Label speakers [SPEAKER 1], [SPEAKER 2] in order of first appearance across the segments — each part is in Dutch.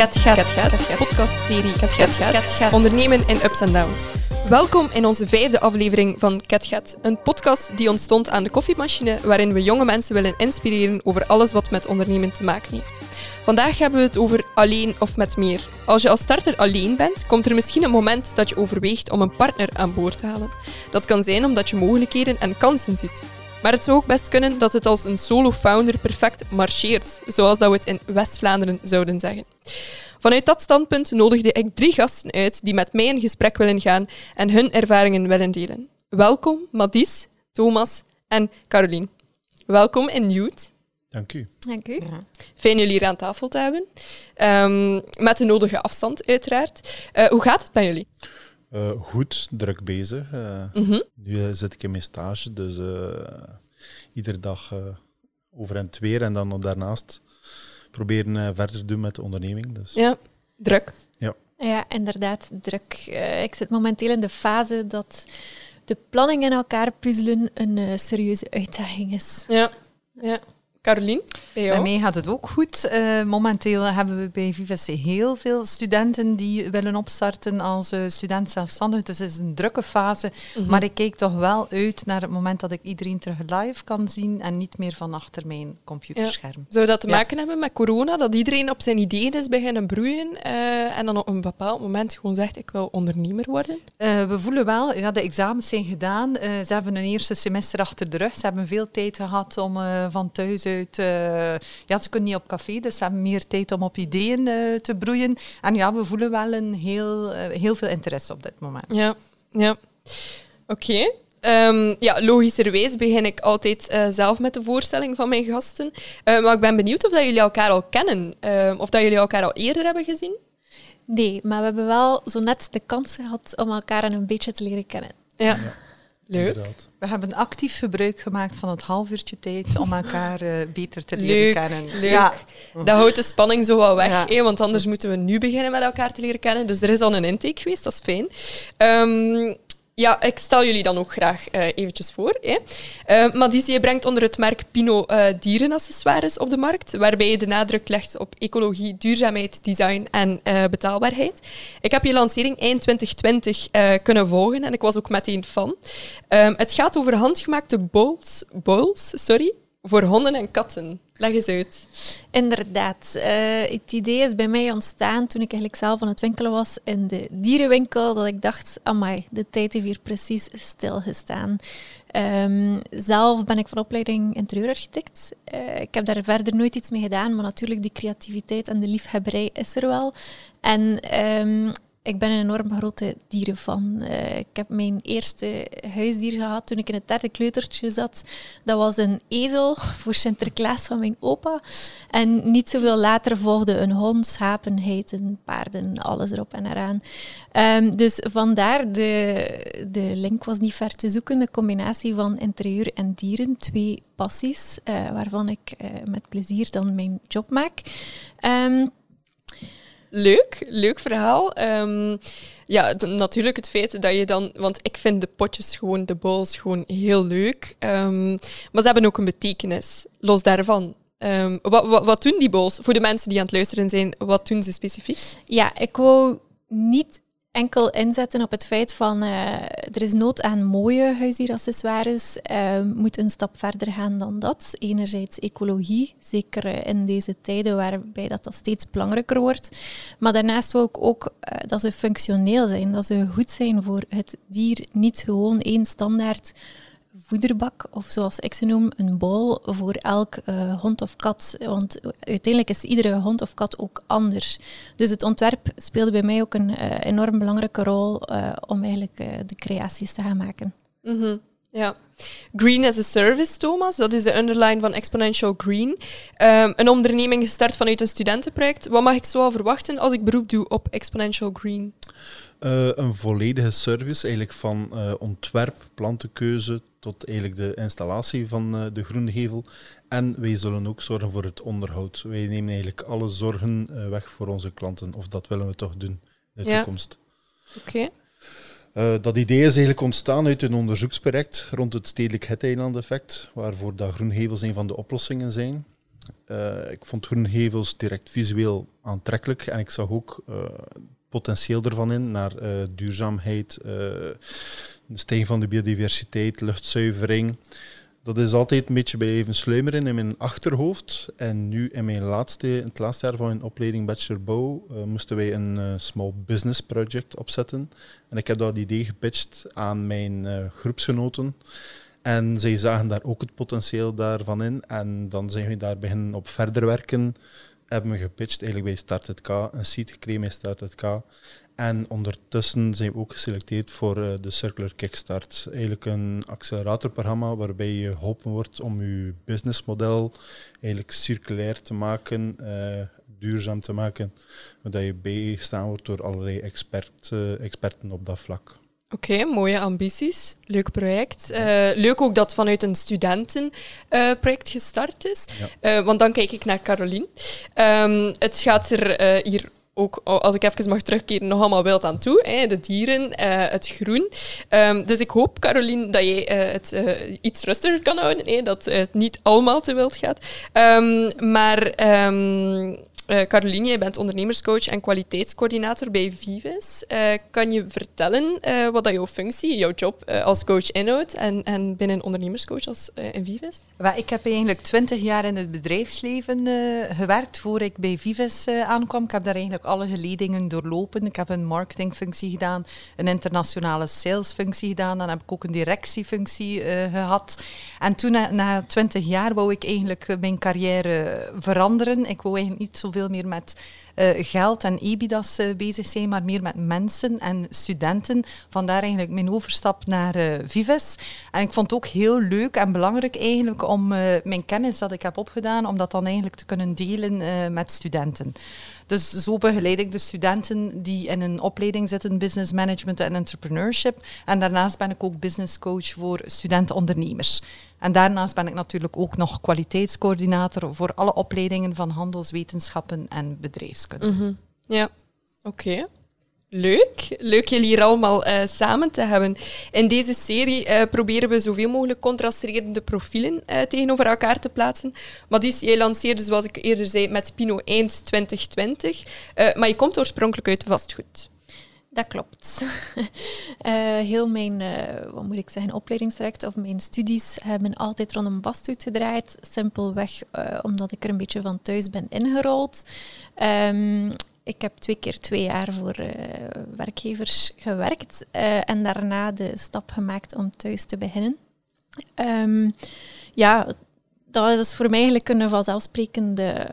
[SPEAKER 1] Cat podcastserie Cat Gaat, ondernemen in ups en downs. Welkom in onze vijfde aflevering van Cat Gaat, een podcast die ontstond aan de koffiemachine, waarin we jonge mensen willen inspireren over alles wat met ondernemen te maken heeft. Vandaag hebben we het over alleen of met meer. Als je als starter alleen bent, komt er misschien een moment dat je overweegt om een partner aan boord te halen. Dat kan zijn omdat je mogelijkheden en kansen ziet. Maar het zou ook best kunnen dat het als een solo-founder perfect marcheert, zoals dat we het in West-Vlaanderen zouden zeggen. Vanuit dat standpunt nodigde ik drie gasten uit die met mij in gesprek willen gaan en hun ervaringen willen delen. Welkom Madis, Thomas en Caroline. Welkom in Newt.
[SPEAKER 2] Dank u.
[SPEAKER 3] Dank u.
[SPEAKER 1] Fijn jullie hier aan tafel te hebben. Ehm, met de nodige afstand, uiteraard. Uh, hoe gaat het met jullie?
[SPEAKER 2] Uh, goed, druk bezig. Uh,
[SPEAKER 1] Mhm.
[SPEAKER 2] Nu zit ik in mijn stage, dus iedere dag over en weer. En dan nog daarnaast proberen verder te doen met de onderneming. Dus.
[SPEAKER 1] Ja, druk.
[SPEAKER 2] Ja.
[SPEAKER 3] ja, inderdaad, druk. Uh, ik zit momenteel in de fase dat de planning in elkaar puzzelen een uh, serieuze uitdaging is.
[SPEAKER 1] Ja, ja. Caroline, bij jou?
[SPEAKER 4] Bij mij gaat het ook goed. Uh, momenteel hebben we bij VVC heel veel studenten die willen opstarten als uh, student zelfstandig. Dus het is een drukke fase.
[SPEAKER 1] Mhm.
[SPEAKER 4] Maar ik kijk toch wel uit naar het moment dat ik iedereen terug live kan zien en niet meer van achter mijn computerscherm.
[SPEAKER 1] Ja. Zou dat te maken ja. hebben met corona? Dat iedereen op zijn ideeën is beginnen broeien uh, en dan op een bepaald moment gewoon zegt ik wil ondernemer worden?
[SPEAKER 4] We voelen wel, ja, de examens zijn gedaan. Ze hebben een eerste semester achter de rug. Ze hebben veel tijd gehad om van thuis uit... Uh, ja, ze kunnen niet op café, dus ze hebben meer tijd om op ideeën uh, te broeien. En ja, we voelen wel een heel, heel veel interesse op dit moment.
[SPEAKER 1] Ja, ja. Oké. Okay. Um, ja, logischerwijs begin ik altijd uh, zelf met de voorstelling van mijn gasten. Uh, maar ik ben benieuwd of dat jullie elkaar al kennen. Uh, of dat jullie elkaar al eerder hebben gezien.
[SPEAKER 3] Nee, maar we hebben wel zo net de kans gehad om elkaar een beetje te leren kennen.
[SPEAKER 1] Ja. ja. Leuk.
[SPEAKER 2] Inderdaad.
[SPEAKER 4] We hebben actief gebruik gemaakt van het half uurtje tijd om elkaar uh, beter te leren
[SPEAKER 1] leuk,
[SPEAKER 4] kennen.
[SPEAKER 1] Leuk. Ja. Dat houdt de spanning zo wel weg,
[SPEAKER 4] Ja.
[SPEAKER 1] hè, want anders moeten we nu beginnen met elkaar te leren kennen. Dus er is al een intake geweest, dat is fijn. Um, ja, ik stel jullie dan ook graag uh, eventjes voor. Hè. Uh, Madisi brengt onder het merk Pino uh, dierenaccessoires op de markt, waarbij je de nadruk legt op ecologie, duurzaamheid, design en betaalbaarheid. Ik heb je lancering eind 2020 kunnen volgen en ik was ook meteen fan. Um, het gaat over handgemaakte bowls, bowls sorry, voor honden en katten. Leg eens uit.
[SPEAKER 3] Inderdaad. Uh, het idee is bij mij ontstaan toen ik eigenlijk zelf aan het winkelen was in de dierenwinkel. Dat ik dacht, amai, de tijd heeft hier precies stilgestaan. Um, zelf ben ik van opleiding interieurarchitect. Uh, ik heb daar verder nooit iets mee gedaan, maar natuurlijk die creativiteit en de liefhebberij is er wel. En um, ik ben een enorm grote dierenfan. Uh, ik heb mijn eerste huisdier gehad toen ik in het derde kleutertje zat. Dat was een ezel voor Sinterklaas van mijn opa. En niet zoveel later volgde een hond, schapen, geiten, paarden, alles erop en eraan. Um, dus vandaar, de, de link was niet ver te zoeken. De combinatie van interieur en dieren, twee passies, uh, waarvan ik uh, met plezier dan mijn job maak. Um,
[SPEAKER 1] Leuk, leuk verhaal. Um, ja, natuurlijk het feit dat je dan... Want ik vind de potjes gewoon, de bowls gewoon heel leuk. Um, maar ze hebben ook een betekenis, los daarvan. Wat, wat, wat doen die bowls? Voor de mensen die aan het luisteren zijn, wat doen ze specifiek?
[SPEAKER 3] Ja, ik wou niet enkel inzetten op het feit van uh, er is nood aan mooie huisdieraccessoires, uh, moet een stap verder gaan dan dat. Enerzijds ecologie, zeker uh, in deze tijden waarbij dat, dat steeds belangrijker wordt. Maar daarnaast wil ik ook dat ze functioneel zijn, dat ze goed zijn voor het dier, niet gewoon één standaard voederbak, of zoals ik ze noem, een bol voor elk uh, hond of kat. Want uiteindelijk is iedere hond of kat ook anders. Dus het ontwerp speelde bij mij ook een uh, enorm belangrijke rol uh, om eigenlijk de creaties te gaan maken.
[SPEAKER 1] -hmm. Ja. Green as a Service, Thomas, dat is de underline van Exponential Green. Um, een onderneming gestart vanuit een studentenproject. Wat mag ik zo al verwachten als ik beroep doe op Exponential Green?
[SPEAKER 2] Uh, een volledige service, eigenlijk van uh, ontwerp, plantenkeuze tot eigenlijk de installatie van uh, de groengevel. En wij zullen ook zorgen voor het onderhoud. Wij nemen eigenlijk alle zorgen weg voor onze klanten, of dat willen we toch doen in de
[SPEAKER 1] ja.
[SPEAKER 2] toekomst.
[SPEAKER 1] Oké. Okay.
[SPEAKER 2] Uh, dat idee is eigenlijk ontstaan uit een onderzoeksproject rond het stedelijk het-eiland-effect, waarvoor dat groengevels een van de oplossingen zijn. Uh, ik vond Groenhevels direct visueel aantrekkelijk en ik zag ook uh, potentieel ervan in naar duurzaamheid, de stijging van de biodiversiteit, luchtzuivering dat is altijd een beetje blijven sluimeren in mijn achterhoofd. En nu in mijn laatste, het laatste jaar van mijn opleiding Bachelor Bouw uh, moesten wij een uh, small business project opzetten. En ik heb dat idee gepitcht aan mijn uh, groepsgenoten. En zij zagen daar ook het potentieel daarvan in. En dan zijn we daar beginnen op verder werken. Hebben we gepitcht eigenlijk bij Start het K, een seat gekregen bij Start het K. En ondertussen zijn we ook geselecteerd voor uh, de Circular Kickstart. Eigenlijk een acceleratorprogramma waarbij je geholpen wordt om je businessmodel eigenlijk circulair te maken, uh, duurzaam te maken. Zodat je bijgestaan wordt door allerlei expert, uh, experten op dat vlak.
[SPEAKER 1] Oké, mooie ambities. Leuk project. leuk ook dat vanuit een studentenproject gestart is. Ja. want dan kijk ik naar Caroline. Um, het gaat er hier ook, als ik even mag terugkeren, nog allemaal wild aan toe. Hè? De dieren, uh, het groen. Um, dus ik hoop, Caroline, dat jij uh, het uh, iets rustiger kan houden. Hè? Dat het niet allemaal te wild gaat. Um, maar... Um, uh, Caroline, jij bent ondernemerscoach en kwaliteitscoördinator bij Vives. Uh, kan je vertellen uh, wat dat jouw functie, jouw job als coach inhoudt en, en binnen ondernemerscoach als, in Vives?
[SPEAKER 4] Ik heb eigenlijk twintig jaar in het bedrijfsleven gewerkt voor ik bij Vives aankwam. Ik heb daar eigenlijk alle geledingen doorlopen. Ik heb een marketingfunctie gedaan, een internationale salesfunctie gedaan. Dan heb ik ook een directiefunctie gehad. En toen, na twintig jaar, wou ik eigenlijk mijn carrière veranderen. Ik wou eigenlijk niet zoveel veel meer met uh, geld en EBITDA's uh, bezig zijn, maar meer met mensen en studenten. Vandaar eigenlijk mijn overstap naar uh, Vives. En ik vond het ook heel leuk en belangrijk eigenlijk om mijn kennis dat ik heb opgedaan, om dat dan eigenlijk te kunnen delen met studenten. Dus zo begeleid ik de studenten die in een opleiding zitten, business management en entrepreneurship. En daarnaast ben ik ook business coach voor studenten-ondernemers. En daarnaast ben ik natuurlijk ook nog kwaliteitscoördinator voor alle opleidingen van handelswetenschappen en bedrijfskunde.
[SPEAKER 1] Mm Ja, oké. Leuk. Leuk jullie hier allemaal uh, samen te hebben. In deze serie uh, proberen we zoveel mogelijk contrasterende profielen uh, tegenover elkaar te plaatsen. Madis, jij lanceerde, zoals ik eerder zei, met Pino eind 2020. maar je komt oorspronkelijk uit vastgoed.
[SPEAKER 3] Dat klopt. heel mijn, wat moet ik zeggen, opleidingstraject of mijn studies hebben altijd rondom vastgoed gedraaid. Simpelweg omdat ik er een beetje van thuis ben ingerold. Um, ik heb twee keer twee jaar voor uh, werkgevers gewerkt uh, en daarna de stap gemaakt om thuis te beginnen. Um, ja, dat is voor mij eigenlijk een vanzelfsprekende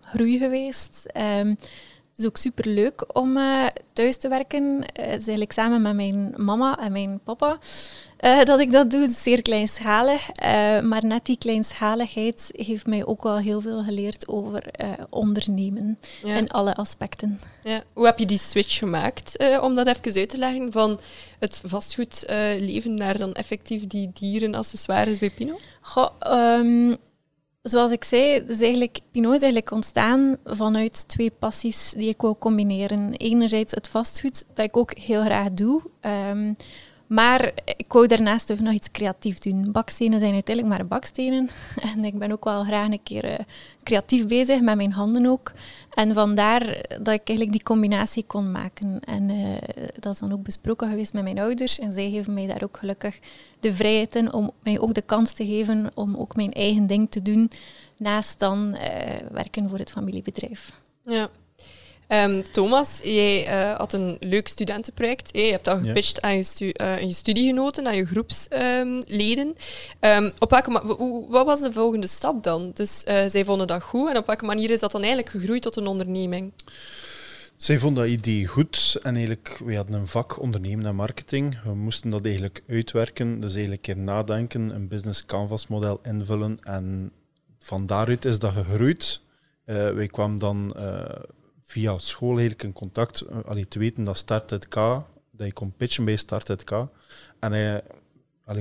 [SPEAKER 3] groei geweest. Het is ook super leuk om uh, thuis te werken. Uh, is eigenlijk samen met mijn mama en mijn papa. Uh, dat ik dat doe, zeer kleinschalig. Maar net die kleinschaligheid heeft mij ook wel heel veel geleerd over ondernemen ja. in alle aspecten.
[SPEAKER 1] Ja. Hoe heb je die switch gemaakt, om dat even uit te leggen, van het vastgoedleven naar dan effectief die dierenaccessoires bij Pino?
[SPEAKER 3] Goh, um, zoals ik zei, is eigenlijk, Pinot is eigenlijk ontstaan vanuit twee passies die ik wil combineren. Enerzijds het vastgoed, dat ik ook heel graag doe. Um, maar ik wou daarnaast ook nog iets creatief doen. Bakstenen zijn uiteindelijk maar bakstenen. En ik ben ook wel graag een keer uh, creatief bezig, met mijn handen ook. En vandaar dat ik eigenlijk die combinatie kon maken. En uh, dat is dan ook besproken geweest met mijn ouders. En zij geven mij daar ook gelukkig de vrijheid in om mij ook de kans te geven om ook mijn eigen ding te doen. Naast dan uh, werken voor het familiebedrijf.
[SPEAKER 1] Ja. Um, Thomas, jij uh, had een leuk studentenproject. Je hebt dat gepitcht ja. aan, je stu uh, je studiegenoten, aan je groepsleden. Um, um, op welke wat was de volgende stap dan? Dus uh, zij vonden dat goed en op welke manier is dat dan eigenlijk gegroeid tot een onderneming?
[SPEAKER 2] Zij vonden dat idee goed en eigenlijk, we hadden een vak ondernemen en marketing. We moesten dat eigenlijk uitwerken, dus eigenlijk een keer nadenken, een business canvas model invullen en van daaruit is dat gegroeid. Uh, wij kwamen dan uh, via school eigenlijk in contact, uh, allee, te weten dat Start het K, dat je kon pitchen bij Start het K. En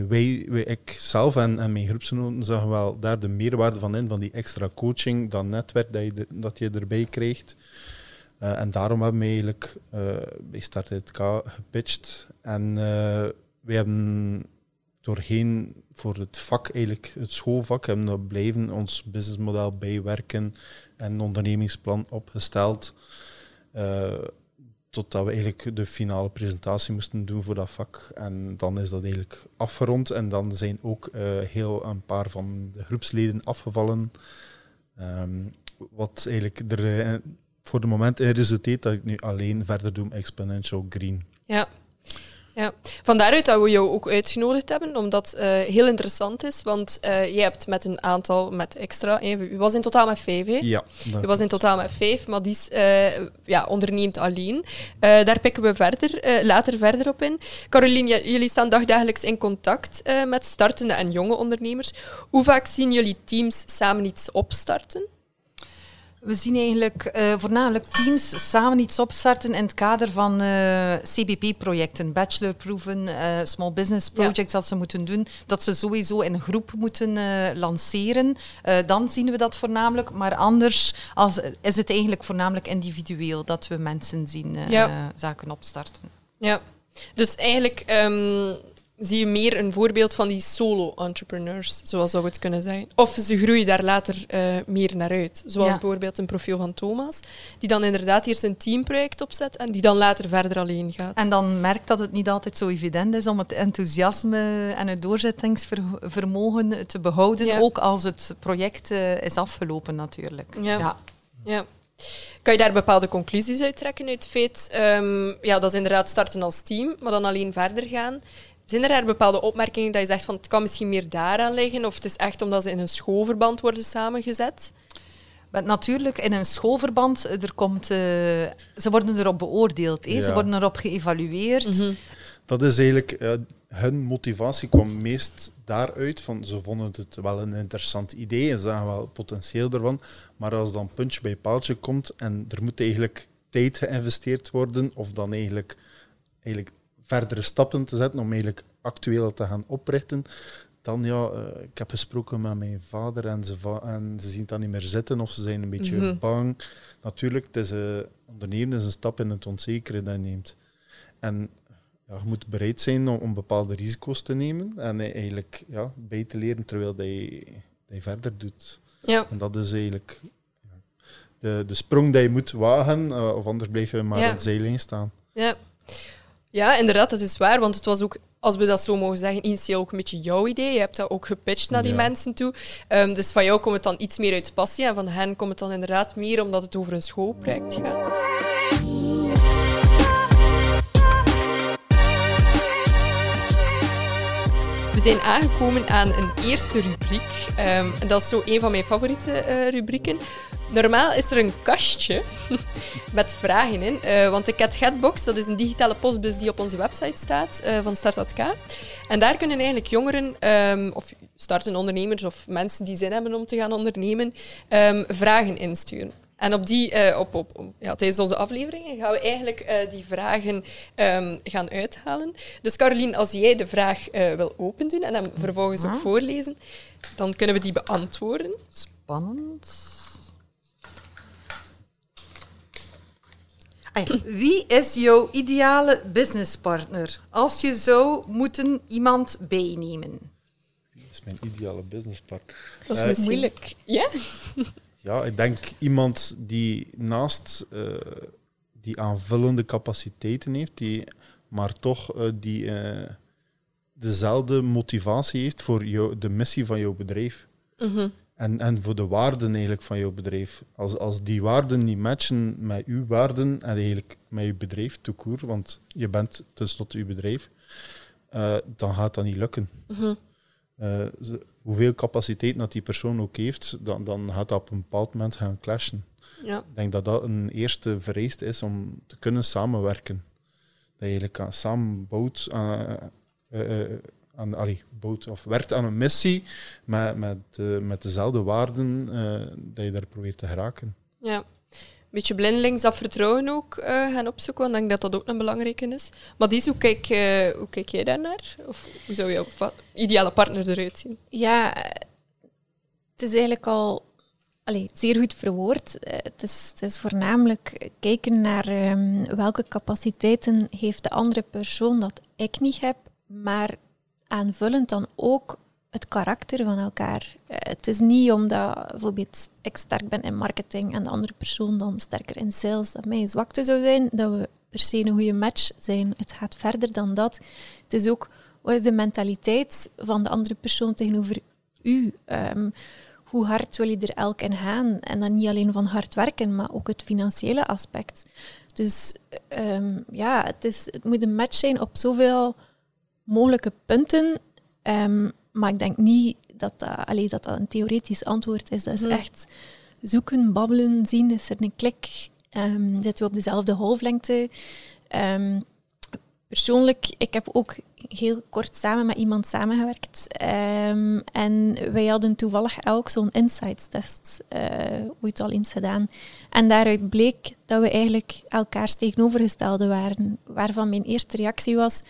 [SPEAKER 2] wij, ik zelf en, mijn groepsgenoten zagen wel daar de meerwaarde van in, van die extra coaching, dat netwerk dat je, dat je erbij krijgt. Uh, en daarom hebben we eigenlijk uh, bij Start het K gepitcht. En we hebben doorheen voor het vak, eigenlijk het schoolvak, hebben we blijven ons businessmodel bijwerken en een ondernemingsplan opgesteld. Uh, totdat we eigenlijk de finale presentatie moesten doen voor dat vak. En dan is dat eigenlijk afgerond. En dan zijn ook uh, heel een paar van de groepsleden afgevallen. Um, wat eigenlijk er uh, voor het moment resulteert dat ik nu alleen verder doe Exponential Green.
[SPEAKER 1] Ja, van daaruit dat we jou ook uitgenodigd hebben, omdat het uh, heel interessant is. Want uh, je hebt met een aantal, met extra, je was in totaal met vijf, hè?
[SPEAKER 2] Ja.
[SPEAKER 1] Je was in totaal met vijf, maar die uh, ja, onderneemt alleen. daar pikken we verder, later verder op in. Caroline, jullie staan dagdagelijks in contact met startende en jonge ondernemers. Hoe vaak zien jullie teams samen iets opstarten?
[SPEAKER 4] We zien eigenlijk uh, voornamelijk teams samen iets opstarten in het kader van uh, eh, CBP-projecten, bachelorproeven, uh, small business projects ja. dat ze moeten doen, dat ze sowieso in een groep moeten lanceren. dan zien we dat voornamelijk, maar anders als, is het eigenlijk voornamelijk individueel dat we mensen zien ja. zaken opstarten.
[SPEAKER 1] Ja, dus eigenlijk um, zie je meer een voorbeeld van die solo-entrepreneurs, zoals zou het kunnen zijn. Of ze groeien daar later uh, meer naar uit. Zoals bijvoorbeeld een profiel van Thomas, die dan inderdaad eerst een teamproject opzet en die dan later verder alleen gaat.
[SPEAKER 4] En dan merkt dat het niet altijd zo evident is om het enthousiasme en het doorzettingsvermogen te behouden, ja. ook als het project uh, is afgelopen natuurlijk.
[SPEAKER 1] ja. ja. ja. Kan je daar bepaalde conclusies uit trekken uit het feit, um, ja, dat is inderdaad starten als team, maar dan alleen verder gaan. Zijn er, er bepaalde opmerkingen dat je zegt van het kan misschien meer daaraan liggen of het is echt omdat ze in een schoolverband worden samengezet?
[SPEAKER 4] Maar natuurlijk, in een schoolverband, er komt, uh, ze worden erop beoordeeld, ja. ze worden erop geëvalueerd. Mm -hmm.
[SPEAKER 2] Dat is eigenlijk, uh, hun motivatie kwam meest daaruit van ze vonden het wel een interessant idee en zagen wel potentieel ervan. Maar als dan puntje bij paaltje komt en er moet eigenlijk tijd geïnvesteerd worden, of dan eigenlijk, eigenlijk verdere stappen te zetten om eigenlijk actueel te gaan oprichten, dan ja, uh, ik heb gesproken met mijn vader en ze, va en ze zien dat niet meer zitten of ze zijn een beetje mm -hmm. bang. Natuurlijk, het is, uh, ondernemen is een stap in het onzekere dat je neemt. En ja, je moet bereid zijn om, om, bepaalde risico's te nemen en eigenlijk ja, bij te leren terwijl dat je, dat je verder doet.
[SPEAKER 1] Ja.
[SPEAKER 2] En dat is eigenlijk de, de sprong die je moet wagen, uh, of anders blijf je maar ja. op zeiling staan.
[SPEAKER 1] Ja. Ja, inderdaad, dat is waar. Want het was ook, als we dat zo mogen zeggen, initieel ook een beetje jouw idee. Je hebt dat ook gepitcht naar die ja. mensen toe. Um, dus van jou komt het dan iets meer uit passie en van hen komt het dan inderdaad meer omdat het over een schoolproject gaat. We zijn aangekomen aan een eerste rubriek. Um, dat is zo een van mijn favoriete uh, rubrieken. Normaal is er een kastje met vragen in. Uh, want de CatGetbox, dat is een digitale postbus die op onze website staat uh, van Start.k. En daar kunnen eigenlijk jongeren, um, of startende ondernemers of mensen die zin hebben om te gaan ondernemen, um, vragen insturen. En op die, uh, op, op, ja, tijdens onze afleveringen gaan we eigenlijk uh, die vragen um, gaan uithalen. Dus Caroline, als jij de vraag uh, wil opendoen en hem vervolgens ook voorlezen, dan kunnen we die beantwoorden.
[SPEAKER 4] Spannend. Wie is jouw ideale businesspartner? Als je zou moeten iemand bijnemen.
[SPEAKER 2] Wie is mijn ideale businesspartner?
[SPEAKER 1] Dat is uh, moeilijk. Ja?
[SPEAKER 2] Ja, ik denk iemand die naast uh, die aanvullende capaciteiten heeft, die, maar toch uh, die uh, dezelfde motivatie heeft voor jou, de missie van jouw bedrijf.
[SPEAKER 1] Mm -hmm.
[SPEAKER 2] En, en voor de waarden eigenlijk van jouw bedrijf. Als, als die waarden niet matchen met uw waarden en eigenlijk met je bedrijf, toekoer, want je bent tenslotte uw bedrijf, dan gaat dat niet lukken.
[SPEAKER 1] Mm -hmm.
[SPEAKER 2] Ze, hoeveel capaciteit dat die persoon ook heeft, dan, dan gaat dat op een bepaald moment gaan clashen.
[SPEAKER 1] Ja.
[SPEAKER 2] Ik denk dat dat een eerste vereiste is om te kunnen samenwerken. Dat je eigenlijk samen bouwt aan, uh, uh, aan allee, bouwt of werkt aan een missie met, met, uh, met dezelfde waarden dat je daar probeert te geraken.
[SPEAKER 1] Ja beetje blindelings dat vertrouwen ook uh, gaan opzoeken, want ik denk dat dat ook een belangrijke is. Maar Dies, hoe kijk, uh, hoe kijk jij daarnaar? Of hoe zou jouw ideale partner eruit zien?
[SPEAKER 3] Ja, het is eigenlijk al allee, zeer goed verwoord. Het is, het is voornamelijk kijken naar um, welke capaciteiten heeft de andere persoon dat ik niet heb, maar aanvullend dan ook het karakter van elkaar. Eh, het is niet omdat bijvoorbeeld ik sterk ben in marketing en de andere persoon dan sterker in sales, dat mijn zwakte zou zijn, dat we per se een goede match zijn. Het gaat verder dan dat. Het is ook, wat is de mentaliteit van de andere persoon tegenover u? Um, hoe hard wil je er elk in gaan? En dan niet alleen van hard werken, maar ook het financiële aspect. Dus um, ja, het, is, het moet een match zijn op zoveel mogelijke punten. Um, maar ik denk niet dat dat, allee, dat, dat een theoretisch antwoord is. Dat is hmm. echt zoeken, babbelen, zien, is er een klik, um, zitten we op dezelfde golflengte. Um, persoonlijk, ik heb ook heel kort samen met iemand samengewerkt. Um, en wij hadden toevallig elk zo'n insights-test uh, ooit al eens gedaan. En daaruit bleek dat we eigenlijk elkaars tegenovergestelde waren. Waarvan mijn eerste reactie was,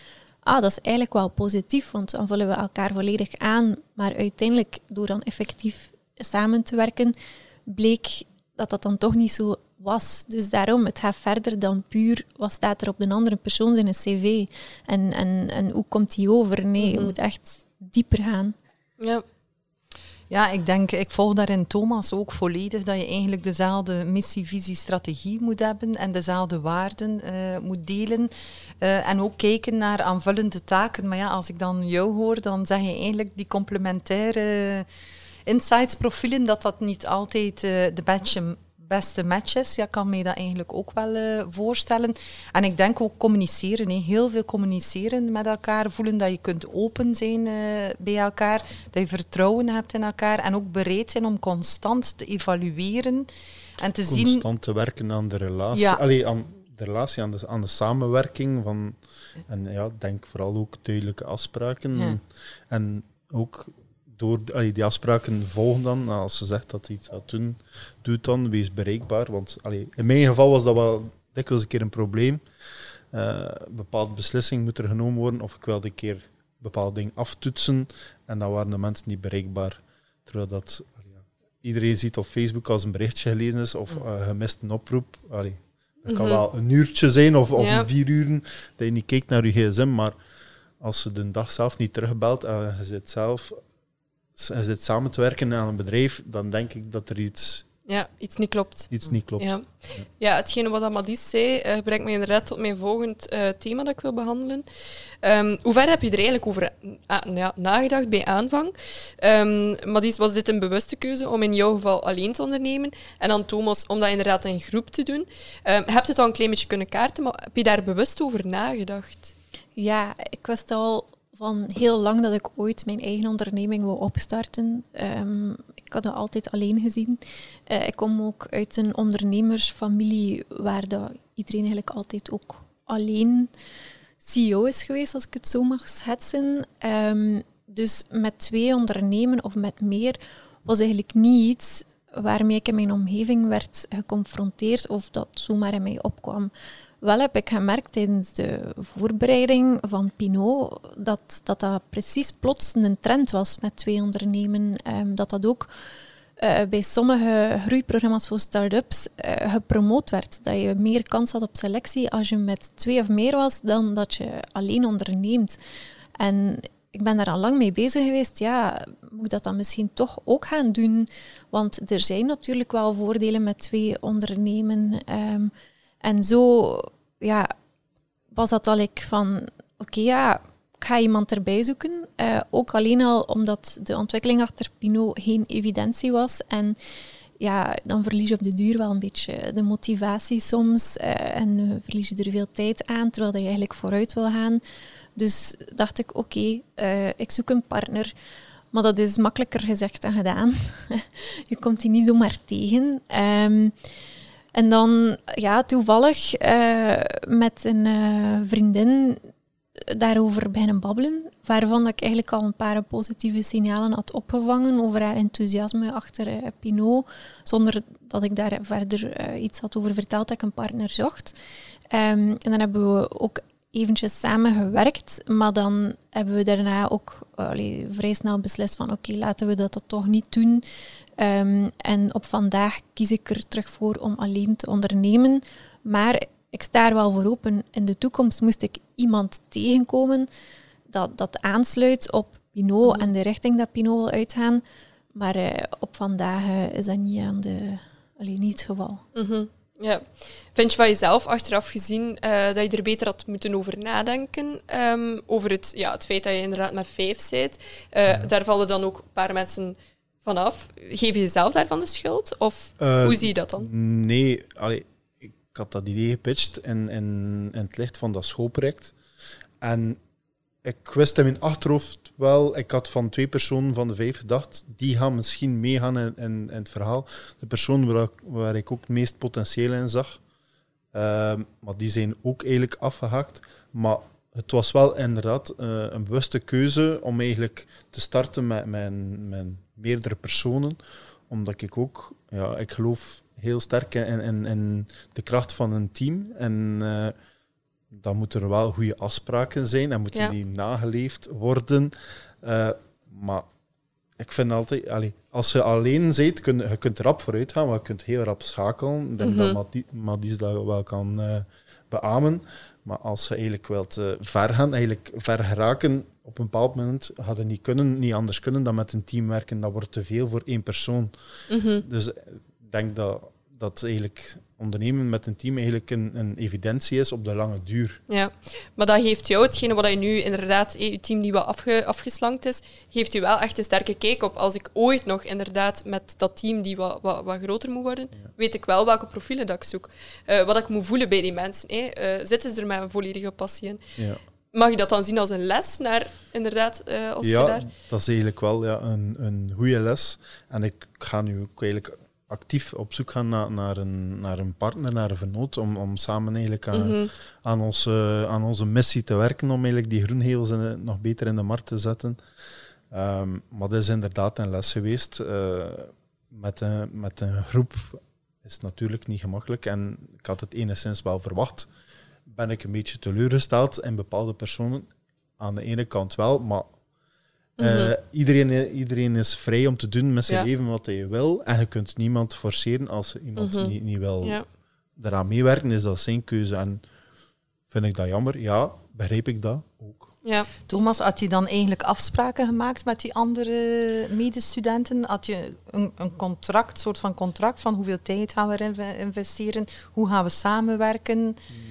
[SPEAKER 3] ah, dat is eigenlijk wel positief, want dan vullen we elkaar volledig aan. Maar uiteindelijk, door dan effectief samen te werken, bleek dat dat dan toch niet zo was. Dus daarom, het gaat verder dan puur wat staat er op een andere persoon in een cv en, en, en hoe komt die over. Nee, je mhm. moet echt dieper gaan.
[SPEAKER 1] Ja.
[SPEAKER 4] Ja, ik denk, ik volg daarin Thomas ook volledig, dat je eigenlijk dezelfde missie, visie, strategie moet hebben en dezelfde waarden uh, moet delen. Uh, en ook kijken naar aanvullende taken. Maar ja, als ik dan jou hoor, dan zeg je eigenlijk die complementaire insights profielen, dat dat niet altijd uh, de badge beste matches. Ja, kan mij dat eigenlijk ook wel uh, voorstellen. En ik denk ook communiceren. Hè. Heel veel communiceren met elkaar. Voelen dat je kunt open zijn uh, bij elkaar. Dat je vertrouwen hebt in elkaar. En ook bereid zijn om constant te evalueren. En te
[SPEAKER 2] constant
[SPEAKER 4] zien...
[SPEAKER 2] Constant te werken aan de relatie. Ja. Allee, aan de relatie, aan de, aan de samenwerking. Van, en ja, denk vooral ook duidelijke afspraken. Ja. En ook door allee, die afspraken volgen dan. Nou, als ze zegt dat hij iets gaat doen, doe het dan. Wees bereikbaar. Want allee, in mijn geval was dat wel dikwijls een keer een probleem. Uh, een bepaalde beslissing moet er genomen worden. Of ik wilde een keer bepaalde dingen aftoetsen. En dan waren de mensen niet bereikbaar. Terwijl dat iedereen ziet op Facebook als een berichtje gelezen is of uh, gemist een oproep. Allee, dat kan mhm. wel een uurtje zijn of, of ja. vier uren dat je niet kijkt naar je gsm. Maar als ze de dag zelf niet terugbelt en je zit zelf en zit samen te werken aan een bedrijf, dan denk ik dat er iets...
[SPEAKER 1] Ja, iets niet klopt.
[SPEAKER 2] Iets niet klopt.
[SPEAKER 1] Ja, ja hetgene wat Amadis zei, uh, brengt me inderdaad tot mijn volgend uh, thema dat ik wil behandelen. Um, hoe ver heb je er eigenlijk over uh, ja, nagedacht bij aanvang? Um, Madis, was dit een bewuste keuze om in jouw geval alleen te ondernemen? En dan Thomas, om dat inderdaad in groep te doen? Um, heb je het al een klein beetje kunnen kaarten, maar heb je daar bewust over nagedacht?
[SPEAKER 3] Ja, ik wist al van heel lang dat ik ooit mijn eigen onderneming wil opstarten. Um, ik had dat altijd alleen gezien. Uh, ik kom ook uit een ondernemersfamilie waar dat iedereen eigenlijk altijd ook alleen CEO is geweest, als ik het zo mag schetsen. Um, dus met twee ondernemen of met meer was eigenlijk niet iets waarmee ik in mijn omgeving werd geconfronteerd of dat zomaar in mij opkwam. Wel heb ik gemerkt tijdens de voorbereiding van Pinot dat dat, dat precies plots een trend was met twee ondernemen. Um, dat dat ook uh, bij sommige groeiprogramma's voor start-ups uh, gepromoot werd. Dat je meer kans had op selectie als je met twee of meer was dan dat je alleen onderneemt. En ik ben daar al lang mee bezig geweest. Ja, moet ik dat dan misschien toch ook gaan doen? Want er zijn natuurlijk wel voordelen met twee ondernemen. Um, en zo ja, was dat al ik van, oké, ja, ik ga iemand erbij zoeken. Uh, ook alleen al omdat de ontwikkeling achter Pinot geen evidentie was. En ja, dan verlies je op de duur wel een beetje de motivatie soms. Uh, en verlies je er veel tijd aan, terwijl je eigenlijk vooruit wil gaan. Dus dacht ik, oké, ik zoek een partner. Maar dat is makkelijker gezegd dan gedaan. je komt die niet zomaar tegen. Um, en dan ja, toevallig uh, met een uh, vriendin daarover beginnen babbelen, waarvan ik eigenlijk al een paar positieve signalen had opgevangen over haar enthousiasme achter uh, Pinot, zonder dat ik daar verder iets had over verteld dat ik een partner zocht. Um, en dan hebben we ook eventjes samen gewerkt, maar dan hebben we daarna ook vrij snel beslist van oké, laten we dat, dat toch niet doen. Um, en op vandaag kies ik er terug voor om alleen te ondernemen. Maar ik sta er wel voor open. In de toekomst moest ik iemand tegenkomen dat, dat aansluit op Pinot
[SPEAKER 1] Mhm.
[SPEAKER 3] en de richting dat Pinot wil uitgaan. Maar eh, op vandaag eh, is dat niet, aan de, allee, niet het geval.
[SPEAKER 1] Mhm. Ja. Vind je van jezelf achteraf gezien eh, dat je er beter had moeten over nadenken? ehm, over het, ja, het feit dat je inderdaad met vijf zit. Eh, Daar vallen dan ook een paar mensen vanaf. Geef je jezelf daarvan de schuld? Of
[SPEAKER 2] Eh,
[SPEAKER 1] hoe zie je dat dan?
[SPEAKER 2] Nee, allee, ik had dat idee gepitcht in, in, in het licht van dat schoolproject. En ik wist in mijn achterhoofd wel, ik had van twee personen van de vijf gedacht, die gaan misschien meegaan in, in, in het verhaal. De persoon waar, ik- waar ik ook het meest potentieel in zag. Ehm, maar die zijn ook eigenlijk afgehaakt. Maar het was wel inderdaad eh, een bewuste keuze om eigenlijk te starten met, met, met meerdere personen. Omdat ik ook, ja, ik geloof heel sterk in, in, in de kracht van een team. En eh, dan moeten er wel goede afspraken zijn en moeten
[SPEAKER 1] Ja.
[SPEAKER 2] die nageleefd worden. Eh, maar ik vind altijd, allee, als je alleen bent, kun, je kunt erop vooruit gaan, maar je kunt heel rap schakelen. Ik denk
[SPEAKER 1] Mhm.
[SPEAKER 2] dat Mati- Mathies dat wel kan eh beamen. Maar als je eigenlijk wilt eh, ver gaan, eigenlijk ver geraken, op een bepaald moment het niet kunnen, niet anders kunnen dan met een team werken. Dat wordt te veel voor één persoon.
[SPEAKER 1] Mhm.
[SPEAKER 2] Dus eh, ik denk dat, dat eigenlijk ondernemen met een team eigenlijk een, een evidentie is op de lange duur.
[SPEAKER 1] Ja, maar dat geeft jou, hetgene wat je nu inderdaad, eh, je team die wat afge, afgeslankt is, geeft u wel echt een sterke kijk op. Als ik ooit nog inderdaad met dat team die wat, wat, wat groter moet worden, weet ik wel welke profielen dat ik zoek. Eh, wat ik moet voelen bij die mensen. zitten ze er met een volledige passie in?
[SPEAKER 2] Ja,
[SPEAKER 1] Mag je dat dan zien als een les naar, inderdaad, eh, als
[SPEAKER 2] ja
[SPEAKER 1] daar...
[SPEAKER 2] dat is eigenlijk wel ja, een, een goede les. En ik ga nu ook eigenlijk actief op zoek gaan naar, naar, een, naar een partner, naar een vernoot, om, om samen eigenlijk aan,
[SPEAKER 1] Mhm.
[SPEAKER 2] aan, onze, aan onze missie te werken, om eigenlijk die groenhevels in de- nog beter in de markt te zetten. Ehm, maar dat is inderdaad een les geweest. Eh, met, een, met een groep is het natuurlijk niet gemakkelijk en ik had het enigszins wel verwacht. Ben ik een beetje teleurgesteld in bepaalde personen. Aan de ene kant wel, maar eh,
[SPEAKER 1] Mhm.
[SPEAKER 2] iedereen, iedereen is vrij om te doen met zijn
[SPEAKER 1] Ja.
[SPEAKER 2] leven wat hij wil. En je kunt niemand forceren als iemand
[SPEAKER 1] Mhm.
[SPEAKER 2] niet, niet wil
[SPEAKER 1] Ja.
[SPEAKER 2] eraan meewerken, is dat zijn keuze. En vind ik dat jammer? Ja, begrijp ik dat ook.
[SPEAKER 1] Ja.
[SPEAKER 4] Thomas, had je dan eigenlijk afspraken gemaakt met die andere medestudenten? Had je een, een contract, soort van contract van hoeveel tijd gaan we erin ve- investeren? Hoe gaan we samenwerken?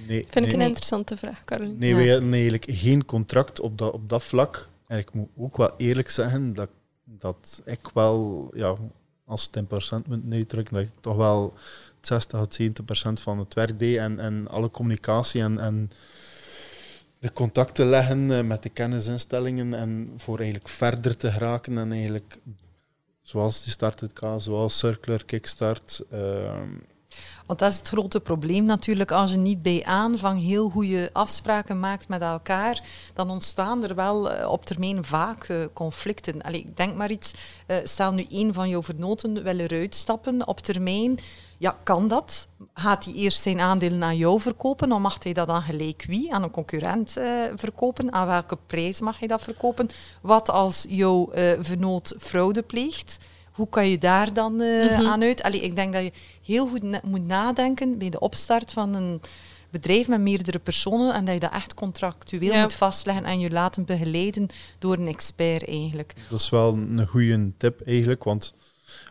[SPEAKER 2] Nee,
[SPEAKER 1] Vind ik
[SPEAKER 2] nee,
[SPEAKER 1] een interessante vraag, Caroline.
[SPEAKER 2] nee
[SPEAKER 4] Ja.
[SPEAKER 2] wij hadden eigenlijk geen contract op dat, op dat vlak. En ik moet ook wel eerlijk zeggen dat, dat ik wel, ja, als het in procent moet uitdrukken, dat ik toch wel 60 tot 70 procent van het werk deed en, en alle communicatie en, en de contacten leggen eh, met de kennisinstellingen en voor eigenlijk verder te geraken en eigenlijk zoals die Start het K, zoals Circular, Kickstart. ehm,
[SPEAKER 4] Want dat is het grote probleem natuurlijk. Als je niet bij aanvang heel goede afspraken maakt met elkaar, dan ontstaan er wel eh, op termijn vaak eh, conflicten. Ik denk maar iets. stel nu een van jouw vernoten wil eruit stappen op termijn. Ja, kan dat? Gaat hij eerst zijn aandelen aan jou verkopen? Dan mag hij dat aan gelijk wie? Aan een concurrent eh, verkopen? Aan welke prijs mag hij dat verkopen? Wat als jouw eh, vernoot fraude pleegt? Hoe kan je daar dan eh,
[SPEAKER 1] Mhm.
[SPEAKER 4] aan uit? Allee, ik denk dat je heel goed na- moet nadenken bij de opstart van een bedrijf met meerdere personen en dat je dat echt contractueel
[SPEAKER 1] Ja.
[SPEAKER 4] moet vastleggen en je laten begeleiden door een expert eigenlijk.
[SPEAKER 2] Dat is wel een goede tip eigenlijk, want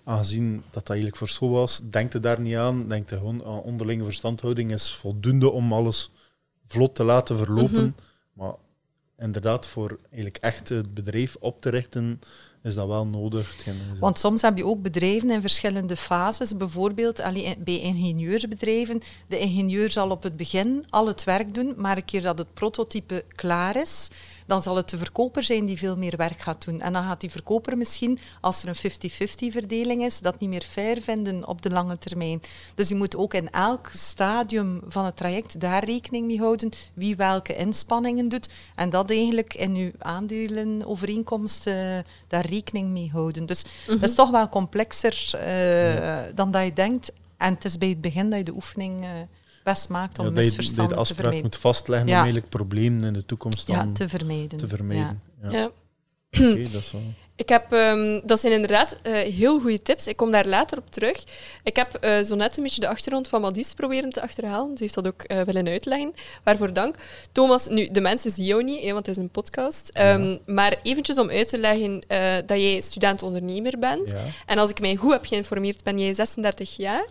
[SPEAKER 2] aangezien dat dat eigenlijk voor school was, denk je daar niet aan. Denk je gewoon aan onderlinge verstandhouding is voldoende om alles vlot te laten verlopen.
[SPEAKER 1] Mhm.
[SPEAKER 2] Maar inderdaad, voor eigenlijk echt het bedrijf op te richten, is dat wel nodig.
[SPEAKER 4] Want soms heb je ook bedrijven in verschillende fases. Bijvoorbeeld bij ingenieursbedrijven. De ingenieur zal op het begin al het werk doen, maar een keer dat het prototype klaar is, dan zal het de verkoper zijn die veel meer werk gaat doen. En dan gaat die verkoper misschien, als er een 50-50 verdeling is, dat niet meer fair vinden op de lange termijn. Dus je moet ook in elk stadium van het traject daar rekening mee houden wie welke inspanningen doet. En dat eigenlijk in je aandelenovereenkomst eh, daar rekening mee houden. Dus
[SPEAKER 1] Mhm.
[SPEAKER 4] dat is toch wel complexer eh, dan dat je denkt. En het is bij het begin dat je de oefening eh, best maakt om
[SPEAKER 2] Ja, dat, je, dat je
[SPEAKER 4] misverstanden
[SPEAKER 2] de
[SPEAKER 4] te
[SPEAKER 2] afspraak
[SPEAKER 4] vermijden.
[SPEAKER 2] moet vastleggen
[SPEAKER 4] Ja.
[SPEAKER 2] om eigenlijk problemen in de toekomst dan
[SPEAKER 4] te vermijden.
[SPEAKER 2] te vermijden. Ja.
[SPEAKER 1] Ja.
[SPEAKER 2] Oké, dat is wel...
[SPEAKER 1] Ik heb, ehm, dat zijn inderdaad eh, heel goede tips. Ik kom daar later op terug. Ik heb eh, zo net een beetje de achtergrond van Madis proberen te achterhalen. Ze heeft dat ook eh, willen uitleggen. Waarvoor dank. Thomas, nu, de mensen zien jou niet, hè, want het is een podcast. Ehm, maar eventjes om uit te leggen eh, dat jij student-ondernemer bent.
[SPEAKER 2] Ja.
[SPEAKER 1] En als ik mij goed heb geïnformeerd, ben jij 36 jaar?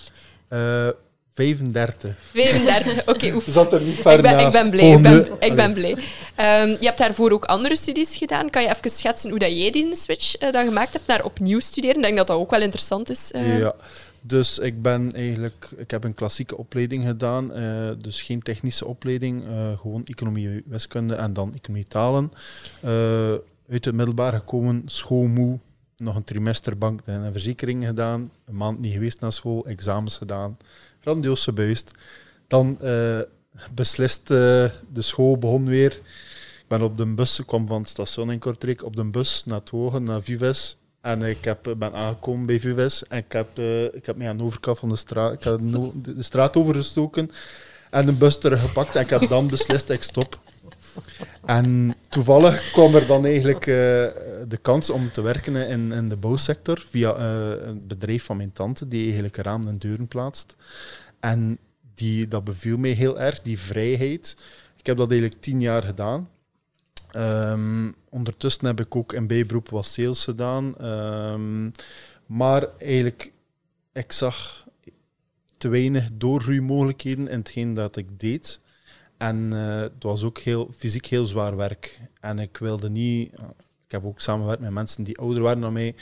[SPEAKER 2] Eh, 35.
[SPEAKER 1] 35, oké, oef.
[SPEAKER 2] Zat er niet ver
[SPEAKER 1] Ik ben, ik
[SPEAKER 2] naast.
[SPEAKER 1] ben blij. Ik ben, ik ben blij. Ehm, je hebt daarvoor ook andere studies gedaan. Kan je even schetsen hoe dat jij die switch eh, dan gemaakt hebt naar opnieuw studeren? Ik denk dat dat ook wel interessant is. eh.
[SPEAKER 2] Ja, dus ik ben eigenlijk, ik heb een klassieke opleiding gedaan, eh, dus geen technische opleiding, gewoon economie, wiskunde en dan economie talen. Uit het middelbaar gekomen, schoolmoe, nog een trimester bank en verzekering gedaan, een maand niet geweest naar school, examens gedaan, grandioos gebuist. Dan eh, beslist, eh, de school begon weer. Ik ben op de bus, ik kwam van het station in Kortrijk, op de bus naar het Wogen, naar Vives. En ik heb, eh, ben aangekomen bij Vives en ik heb, eh, ik heb mij aan de overkant van de straat, ik heb de straat overgestoken en de bus teruggepakt en ik heb dan beslist, ik stop. En toevallig kwam er dan eigenlijk eh, de kans om te werken in, in de bouwsector via eh, een bedrijf van mijn tante die eigenlijk ramen en deuren plaatst. En die, dat beviel mij heel erg, die vrijheid. Ik heb dat eigenlijk tien jaar gedaan. Ehm, ondertussen heb ik ook een bijberoep wat sales gedaan. Ehm, maar eigenlijk, ik zag te weinig doorgroeimogelijkheden in hetgeen dat ik deed. En eh, het was ook heel, fysiek heel zwaar werk. En ik wilde niet... Ik heb ook samengewerkt met mensen die ouder waren dan mij.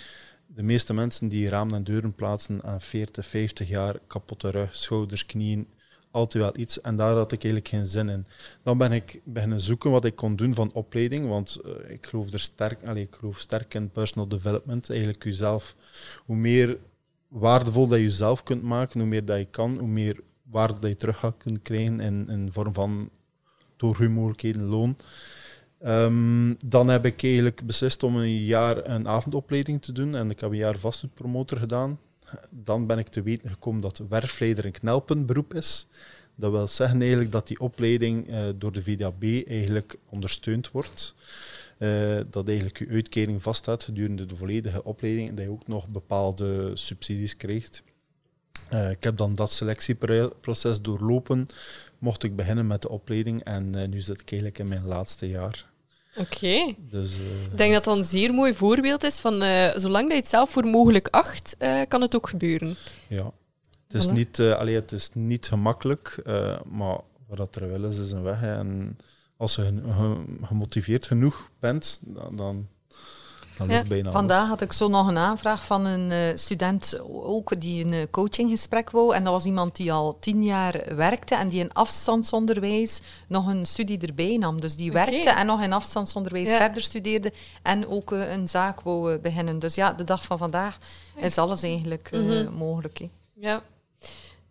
[SPEAKER 2] De meeste mensen die ramen en deuren plaatsen aan 40, 50 jaar, kapotte rug, schouders, knieën, altijd wel iets. En daar had ik eigenlijk geen zin in. Dan ben ik beginnen zoeken wat ik kon doen van opleiding, want eh, ik geloof er sterk, allez, ik geloof sterk in personal development. Eigenlijk jezelf, hoe meer waardevol dat je jezelf kunt maken, hoe meer dat je kan, hoe meer waarde dat je terug gaat kunnen krijgen in, in vorm van doorgroeimogelijkheden, loon. Ehm, dan heb ik eigenlijk beslist om een jaar een avondopleiding te doen en ik heb een jaar vastgoedpromotor gedaan. Dan ben ik te weten gekomen dat werfleider een knelpuntberoep is. Dat wil zeggen eigenlijk dat die opleiding eh, door de VDAB eigenlijk ondersteund wordt. Eh, dat eigenlijk je uitkering vaststaat gedurende de volledige opleiding en dat je ook nog bepaalde subsidies krijgt. Eh, ik heb dan dat selectieproces doorlopen, mocht ik beginnen met de opleiding en eh, nu zit ik eigenlijk in mijn laatste jaar.
[SPEAKER 1] Oké.
[SPEAKER 2] Dus, eh,
[SPEAKER 1] Ik denk dat dat een zeer mooi voorbeeld is van zolang dat je het zelf voor mogelijk acht, kan het ook gebeuren.
[SPEAKER 2] ja. Het is,
[SPEAKER 1] Voilà.
[SPEAKER 2] niet, allee, het is niet gemakkelijk, maar wat er wel is, is een weg. hè. En als je gemotiveerd genoeg bent, dan, dan, dan
[SPEAKER 1] Ja.
[SPEAKER 2] alles.
[SPEAKER 4] Vandaag had ik zo nog een aanvraag van een eh, student ook die een eh, coachinggesprek wou. En dat was iemand die al tien jaar werkte en die in afstandsonderwijs nog een studie erbij nam. Dus die werkte en nog in afstandsonderwijs
[SPEAKER 1] Ja.
[SPEAKER 4] verder studeerde en ook eh, een zaak wou beginnen. Dus ja, de dag van vandaag is alles eigenlijk eh,
[SPEAKER 1] Mhm.
[SPEAKER 4] mogelijk.
[SPEAKER 1] Ja.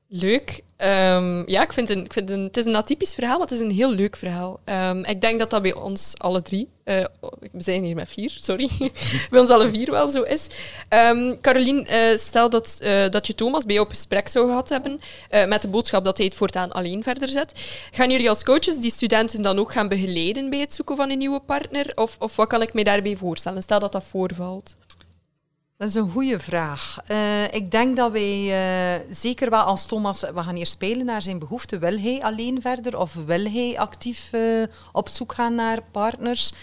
[SPEAKER 1] Leuk. Ehm, ja, ik vind, ik vind het is een atypisch verhaal, maar het is een heel leuk verhaal. Ehm, ik denk dat dat bij ons alle drie, eh, we zijn hier met vier, sorry, bij ons alle vier wel zo is. Ehm Carolien, eh, stel dat, eh, dat je Thomas bij jou op gesprek zou gehad hebben met de boodschap dat hij het voortaan alleen verder zet. Gaan jullie als coaches die studenten dan ook gaan begeleiden bij het zoeken van een nieuwe partner? Of, of wat kan ik mij daarbij voorstellen? Stel dat dat voorvalt.
[SPEAKER 4] Dat is een goede vraag. Eh, ik denk dat wij eh, zeker wel als Thomas, we gaan hier spelen naar zijn behoefte. Wil hij alleen verder of wil hij actief eh, op zoek gaan naar partners?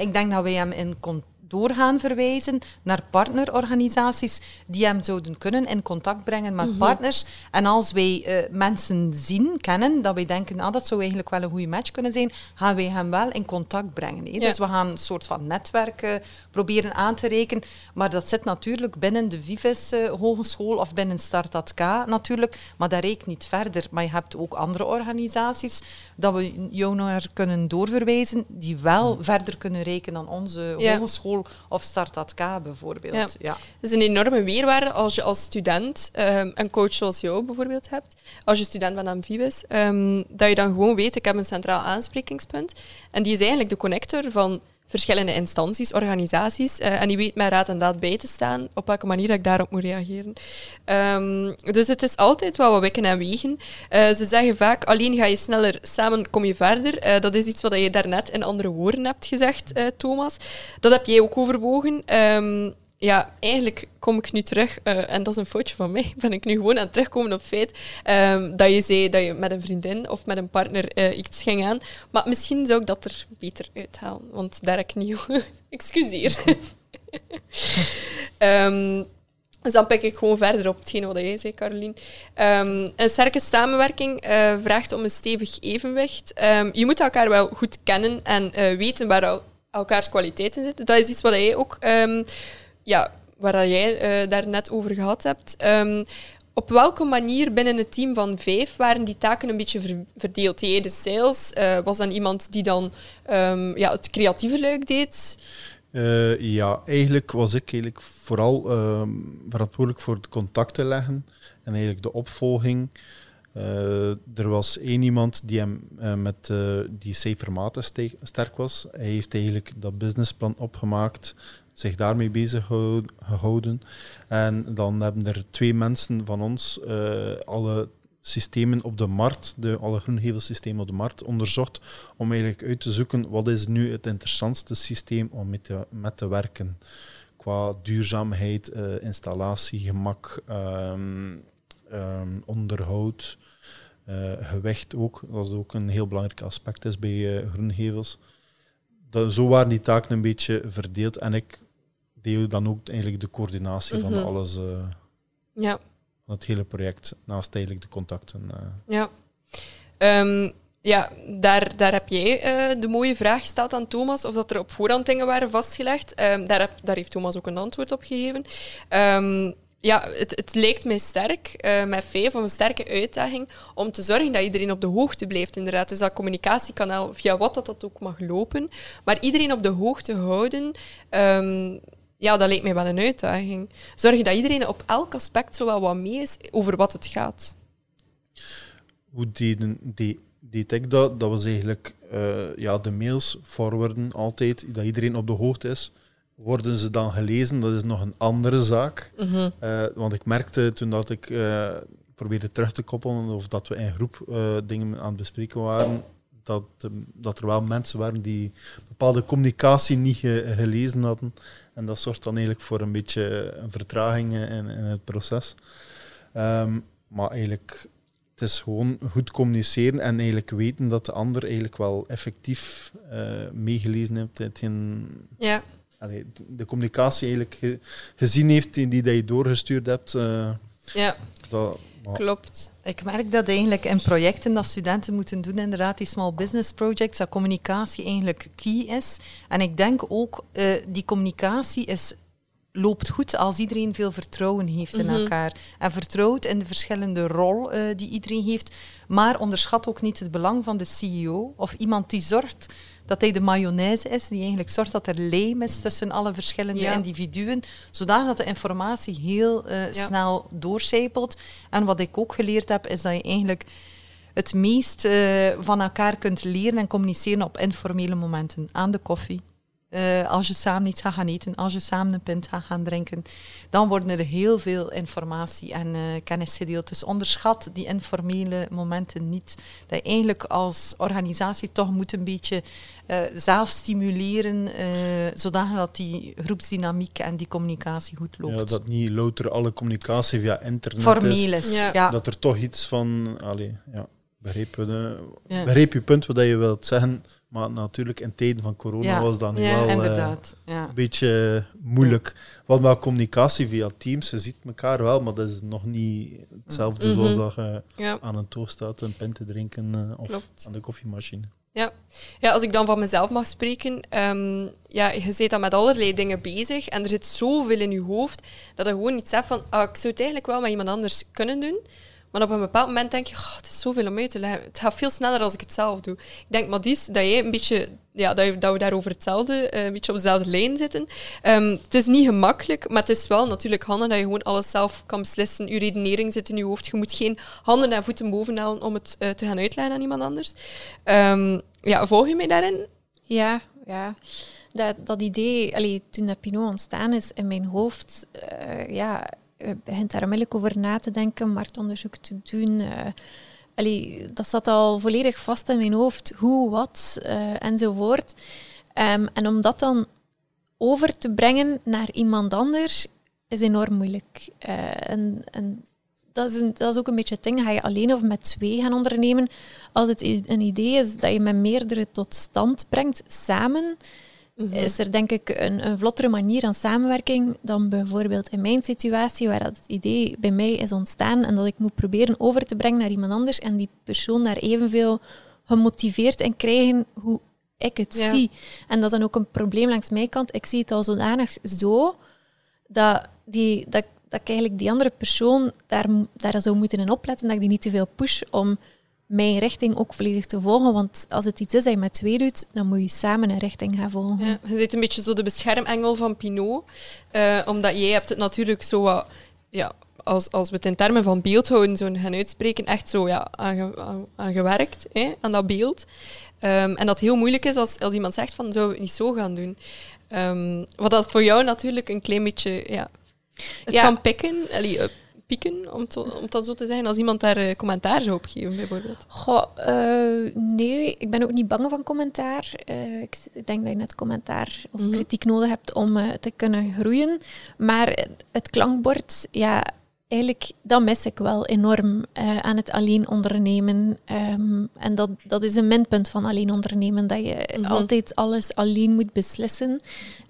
[SPEAKER 4] Ik denk dat wij hem in con- door gaan verwijzen naar partnerorganisaties die hem zouden kunnen in contact brengen met partners. En als wij eh, mensen zien, kennen, dat wij denken, ah, dat zou eigenlijk wel een goede match kunnen zijn, gaan wij hem wel in contact brengen.
[SPEAKER 1] Ja.
[SPEAKER 4] Dus we gaan een soort van netwerk proberen aan te rekenen. Maar dat zit natuurlijk binnen de Vives eh, Hogeschool of binnen Startat K natuurlijk. Maar dat reikt niet verder. Maar je hebt ook andere organisaties dat we jou naar kunnen doorverwijzen, die wel verder kunnen rekenen dan onze
[SPEAKER 1] Ja.
[SPEAKER 4] hogeschool of Startat K bijvoorbeeld.
[SPEAKER 1] Ja.
[SPEAKER 4] Ja.
[SPEAKER 1] Het is een enorme meerwaarde als je als student ehm, een coach zoals jou bijvoorbeeld hebt. Als je student bent aan Vibes, ehm, dat je dan gewoon weet, ik heb een centraal aansprekingspunt. En die is eigenlijk de connector van verschillende instanties, organisaties. eh, en die weet met raad en daad bij te staan op welke manier dat ik daarop moet reageren. Ehm, dus het is altijd wel wat wikken en wegen. Eh, ze zeggen vaak, alleen ga je sneller, samen kom je verder. Eh, dat is iets wat je daarnet in andere woorden hebt gezegd, Thomas. Dat heb jij ook overwogen. Ehm, ja, eigenlijk kom ik nu terug, eh, en dat is een foutje van mij, ben ik nu gewoon aan het terugkomen op het feit ehm, dat je zei dat je met een vriendin of met een partner eh, iets ging aan. Maar misschien zou ik dat er beter uithalen, want daar heb ik niet... Excuseer. Ehm, dus dan pik ik gewoon verder op hetgene wat jij zei, Caroline. Ehm, een sterke samenwerking eh, vraagt om een stevig evenwicht. Je moet elkaar wel goed kennen en weten waar el- elkaars kwaliteiten zitten. Dat is iets wat jij ook, ja, waar jij eh, daar net over gehad hebt. Ehm, op welke manier binnen het team van vijf waren die taken een beetje ver- verdeeld? Jij de sales, eh, was dan iemand die dan ehm, ja, het creatieve luik deed?
[SPEAKER 2] Eh, ja, eigenlijk was ik eigenlijk vooral ehm, verantwoordelijk voor het contact te leggen en eigenlijk de opvolging. Er was één iemand die, hem, met, die sterk was. Hij heeft eigenlijk dat businessplan opgemaakt, zich daarmee bezig gehou- gehouden. En dan hebben er twee mensen van ons eh, alle systemen op de markt, de, alle groengevelsystemen op de markt, onderzocht om eigenlijk uit te zoeken wat is nu het interessantste systeem om mee te, met te werken. Qua duurzaamheid, eh, installatie, gemak, ehm, ehm, onderhoud, eh, gewicht ook. Dat is ook een heel belangrijk aspect is bij eh, groengevels. Zo waren die taken een beetje verdeeld en ik deed dan ook eigenlijk de coördinatie
[SPEAKER 1] Mhm.
[SPEAKER 2] van alles, eh,
[SPEAKER 1] Ja.
[SPEAKER 2] van het hele project, naast eigenlijk de contacten. eh.
[SPEAKER 1] Ja, Ehm, ja daar, daar heb jij eh, de mooie vraag gesteld aan Thomas, of dat er op voorhand dingen waren vastgelegd. Ehm, daar, heb, daar heeft Thomas ook een antwoord op gegeven. Ehm, ja, het, het lijkt mij sterk, eh, met of een sterke uitdaging, om te zorgen dat iedereen op de hoogte blijft, inderdaad. Dus dat communicatiekanaal, via wat dat, dat ook mag lopen, maar iedereen op de hoogte houden, ja, dat lijkt mij wel een uitdaging. Zorgen dat iedereen op elk aspect zo wel wat mee is over wat het gaat.
[SPEAKER 2] hoe deden, de, deed ik dat? Dat was eigenlijk eh, ja, de mails forwarden altijd, dat iedereen op de hoogte is. Worden ze dan gelezen? Dat is nog een andere zaak.
[SPEAKER 1] Mhm.
[SPEAKER 2] Eh, want ik merkte toen dat ik eh, probeerde terug te koppelen of dat we in groep dingen aan het bespreken waren, dat, dat er wel mensen waren die bepaalde communicatie niet ge- gelezen hadden. En dat zorgt dan eigenlijk voor een beetje een vertraging in, in het proces. Ehm, maar eigenlijk, het is gewoon goed communiceren en eigenlijk weten dat de ander eigenlijk wel effectief eh, meegelezen heeft. Hetgeen,
[SPEAKER 1] Ja.
[SPEAKER 2] allee, de- communicatie eigenlijk ge- gezien heeft die, die dat je doorgestuurd hebt. eh,
[SPEAKER 1] Ja,
[SPEAKER 2] dat, maar-
[SPEAKER 1] klopt.
[SPEAKER 4] Ik merk dat eigenlijk in projecten dat studenten moeten doen, inderdaad, die small business projects, dat communicatie eigenlijk key is. En ik denk ook, eh die communicatie is, loopt goed als iedereen veel vertrouwen heeft in
[SPEAKER 1] Mhm.
[SPEAKER 4] elkaar. En vertrouwt in de verschillende rol eh, die iedereen heeft. Maar onderschat ook niet het belang van de CEO of iemand die zorgt dat hij de mayonaise is, die eigenlijk zorgt dat er lijm is tussen alle verschillende
[SPEAKER 1] Ja.
[SPEAKER 4] individuen, zodat de informatie heel eh,
[SPEAKER 1] Ja.
[SPEAKER 4] snel doorcijpelt. En wat ik ook geleerd heb, is dat je eigenlijk het meest eh, van elkaar kunt leren en communiceren op informele momenten. Aan de koffie. Eh, als je samen iets gaat gaan eten, als je samen een pint gaat gaan drinken, dan worden er heel veel informatie en eh, kennis gedeeld. Dus onderschat die informele momenten niet. Dat je eigenlijk als organisatie toch moet een beetje eh, zelf stimuleren, eh, zodat die groepsdynamiek en die communicatie goed loopt.
[SPEAKER 2] ja, dat niet louter alle communicatie via internet is.
[SPEAKER 4] Formeel is.
[SPEAKER 1] Ja.
[SPEAKER 4] Ja.
[SPEAKER 2] Dat er toch iets van... Allee, ja, begreep, je de,
[SPEAKER 4] Ja.
[SPEAKER 2] begreep je punt wat je wilt zeggen. Maar natuurlijk, in tijden van corona
[SPEAKER 4] Ja.
[SPEAKER 2] was dat nu
[SPEAKER 1] Ja,
[SPEAKER 2] wel eh.
[SPEAKER 4] Ja.
[SPEAKER 2] een beetje moeilijk. Want wel communicatie via Teams, je ziet elkaar wel, maar dat is nog niet hetzelfde
[SPEAKER 1] Mhm.
[SPEAKER 2] zoals dat je aan een toast staat, een pen te drinken eh, of
[SPEAKER 1] Klopt.
[SPEAKER 2] aan de koffiemachine.
[SPEAKER 1] ja. ja, als ik dan van mezelf mag spreken, ehm, ja, je bent dan met allerlei dingen bezig en er zit zoveel in je hoofd dat je gewoon niet zegt van, ah, ik zou het eigenlijk wel met iemand anders kunnen doen. Maar op een bepaald moment denk je, "Oh, het is zoveel om uit te leggen. Het gaat veel sneller als ik het zelf doe. Ik denk, Madies, dat jij een beetje, ja, dat, dat we daar over hetzelfde, eh, een beetje op dezelfde lijn zitten. Ehm, het is niet gemakkelijk, maar het is wel natuurlijk handig dat je gewoon alles zelf kan beslissen. Je redenering zit in je hoofd. Je moet geen handen en voeten bovenhalen om het eh, te gaan uitleggen aan iemand anders. Ehm, ja, volg je mij daarin?
[SPEAKER 3] Ja, ja. dat, dat idee, allee, toen dat Pinot ontstaan is in mijn hoofd, uh, ja, begint daar onmiddellijk over na te denken, marktonderzoek te doen. Uh, allee, dat zat al volledig vast in mijn hoofd, hoe, wat uh, enzovoort. Um, en om dat dan over te brengen naar iemand anders is enorm moeilijk. En, en dat, is een, dat is ook een beetje het ding. Ga je alleen of met twee gaan ondernemen? Als het een idee is dat je met meerdere tot stand brengt samen, mhm. is er denk ik een, een vlottere manier aan samenwerking dan bijvoorbeeld in mijn situatie, waar dat het idee bij mij is ontstaan en dat ik moet proberen over te brengen naar iemand anders en die persoon daar evenveel gemotiveerd in krijgen hoe ik het zie. En dat is dan ook een probleem langs mijn kant. Ik zie het al zodanig zo dat, die, dat, dat ik eigenlijk die andere persoon daar, daar zou moeten in opletten, dat ik die niet te veel push om mijn richting ook volledig te volgen. Want als het iets is dat je met twee doet, dan moet je samen een richting gaan volgen.
[SPEAKER 1] Ja, je zit een beetje zo de beschermengel van Pinot. Uh, omdat jij hebt het natuurlijk zo wat... Ja, als, als we het in termen van beeldhouden zo gaan uitspreken, echt zo ja, aan, aan, aan gewerkt, hè, aan dat beeld. Um, en dat heel moeilijk is als, als iemand zegt van, zou we het niet zo gaan doen? Um, wat dat voor jou natuurlijk een klein beetje... Ja, het kan pikken, allee, uh, pieken, om, om dat zo te zeggen, als iemand daar uh, commentaar zou op geven, bijvoorbeeld.
[SPEAKER 3] Goh, uh, nee, ik ben ook niet bang van commentaar. Ik, ik, denk dat je net commentaar of mm -hmm. kritiek nodig hebt om te kunnen groeien. Maar het klankbord, ja, eigenlijk, dat mis ik wel enorm uh, aan het alleen ondernemen. Um, en dat, dat is een minpunt van alleen ondernemen, dat je mm -hmm. altijd alles alleen moet beslissen,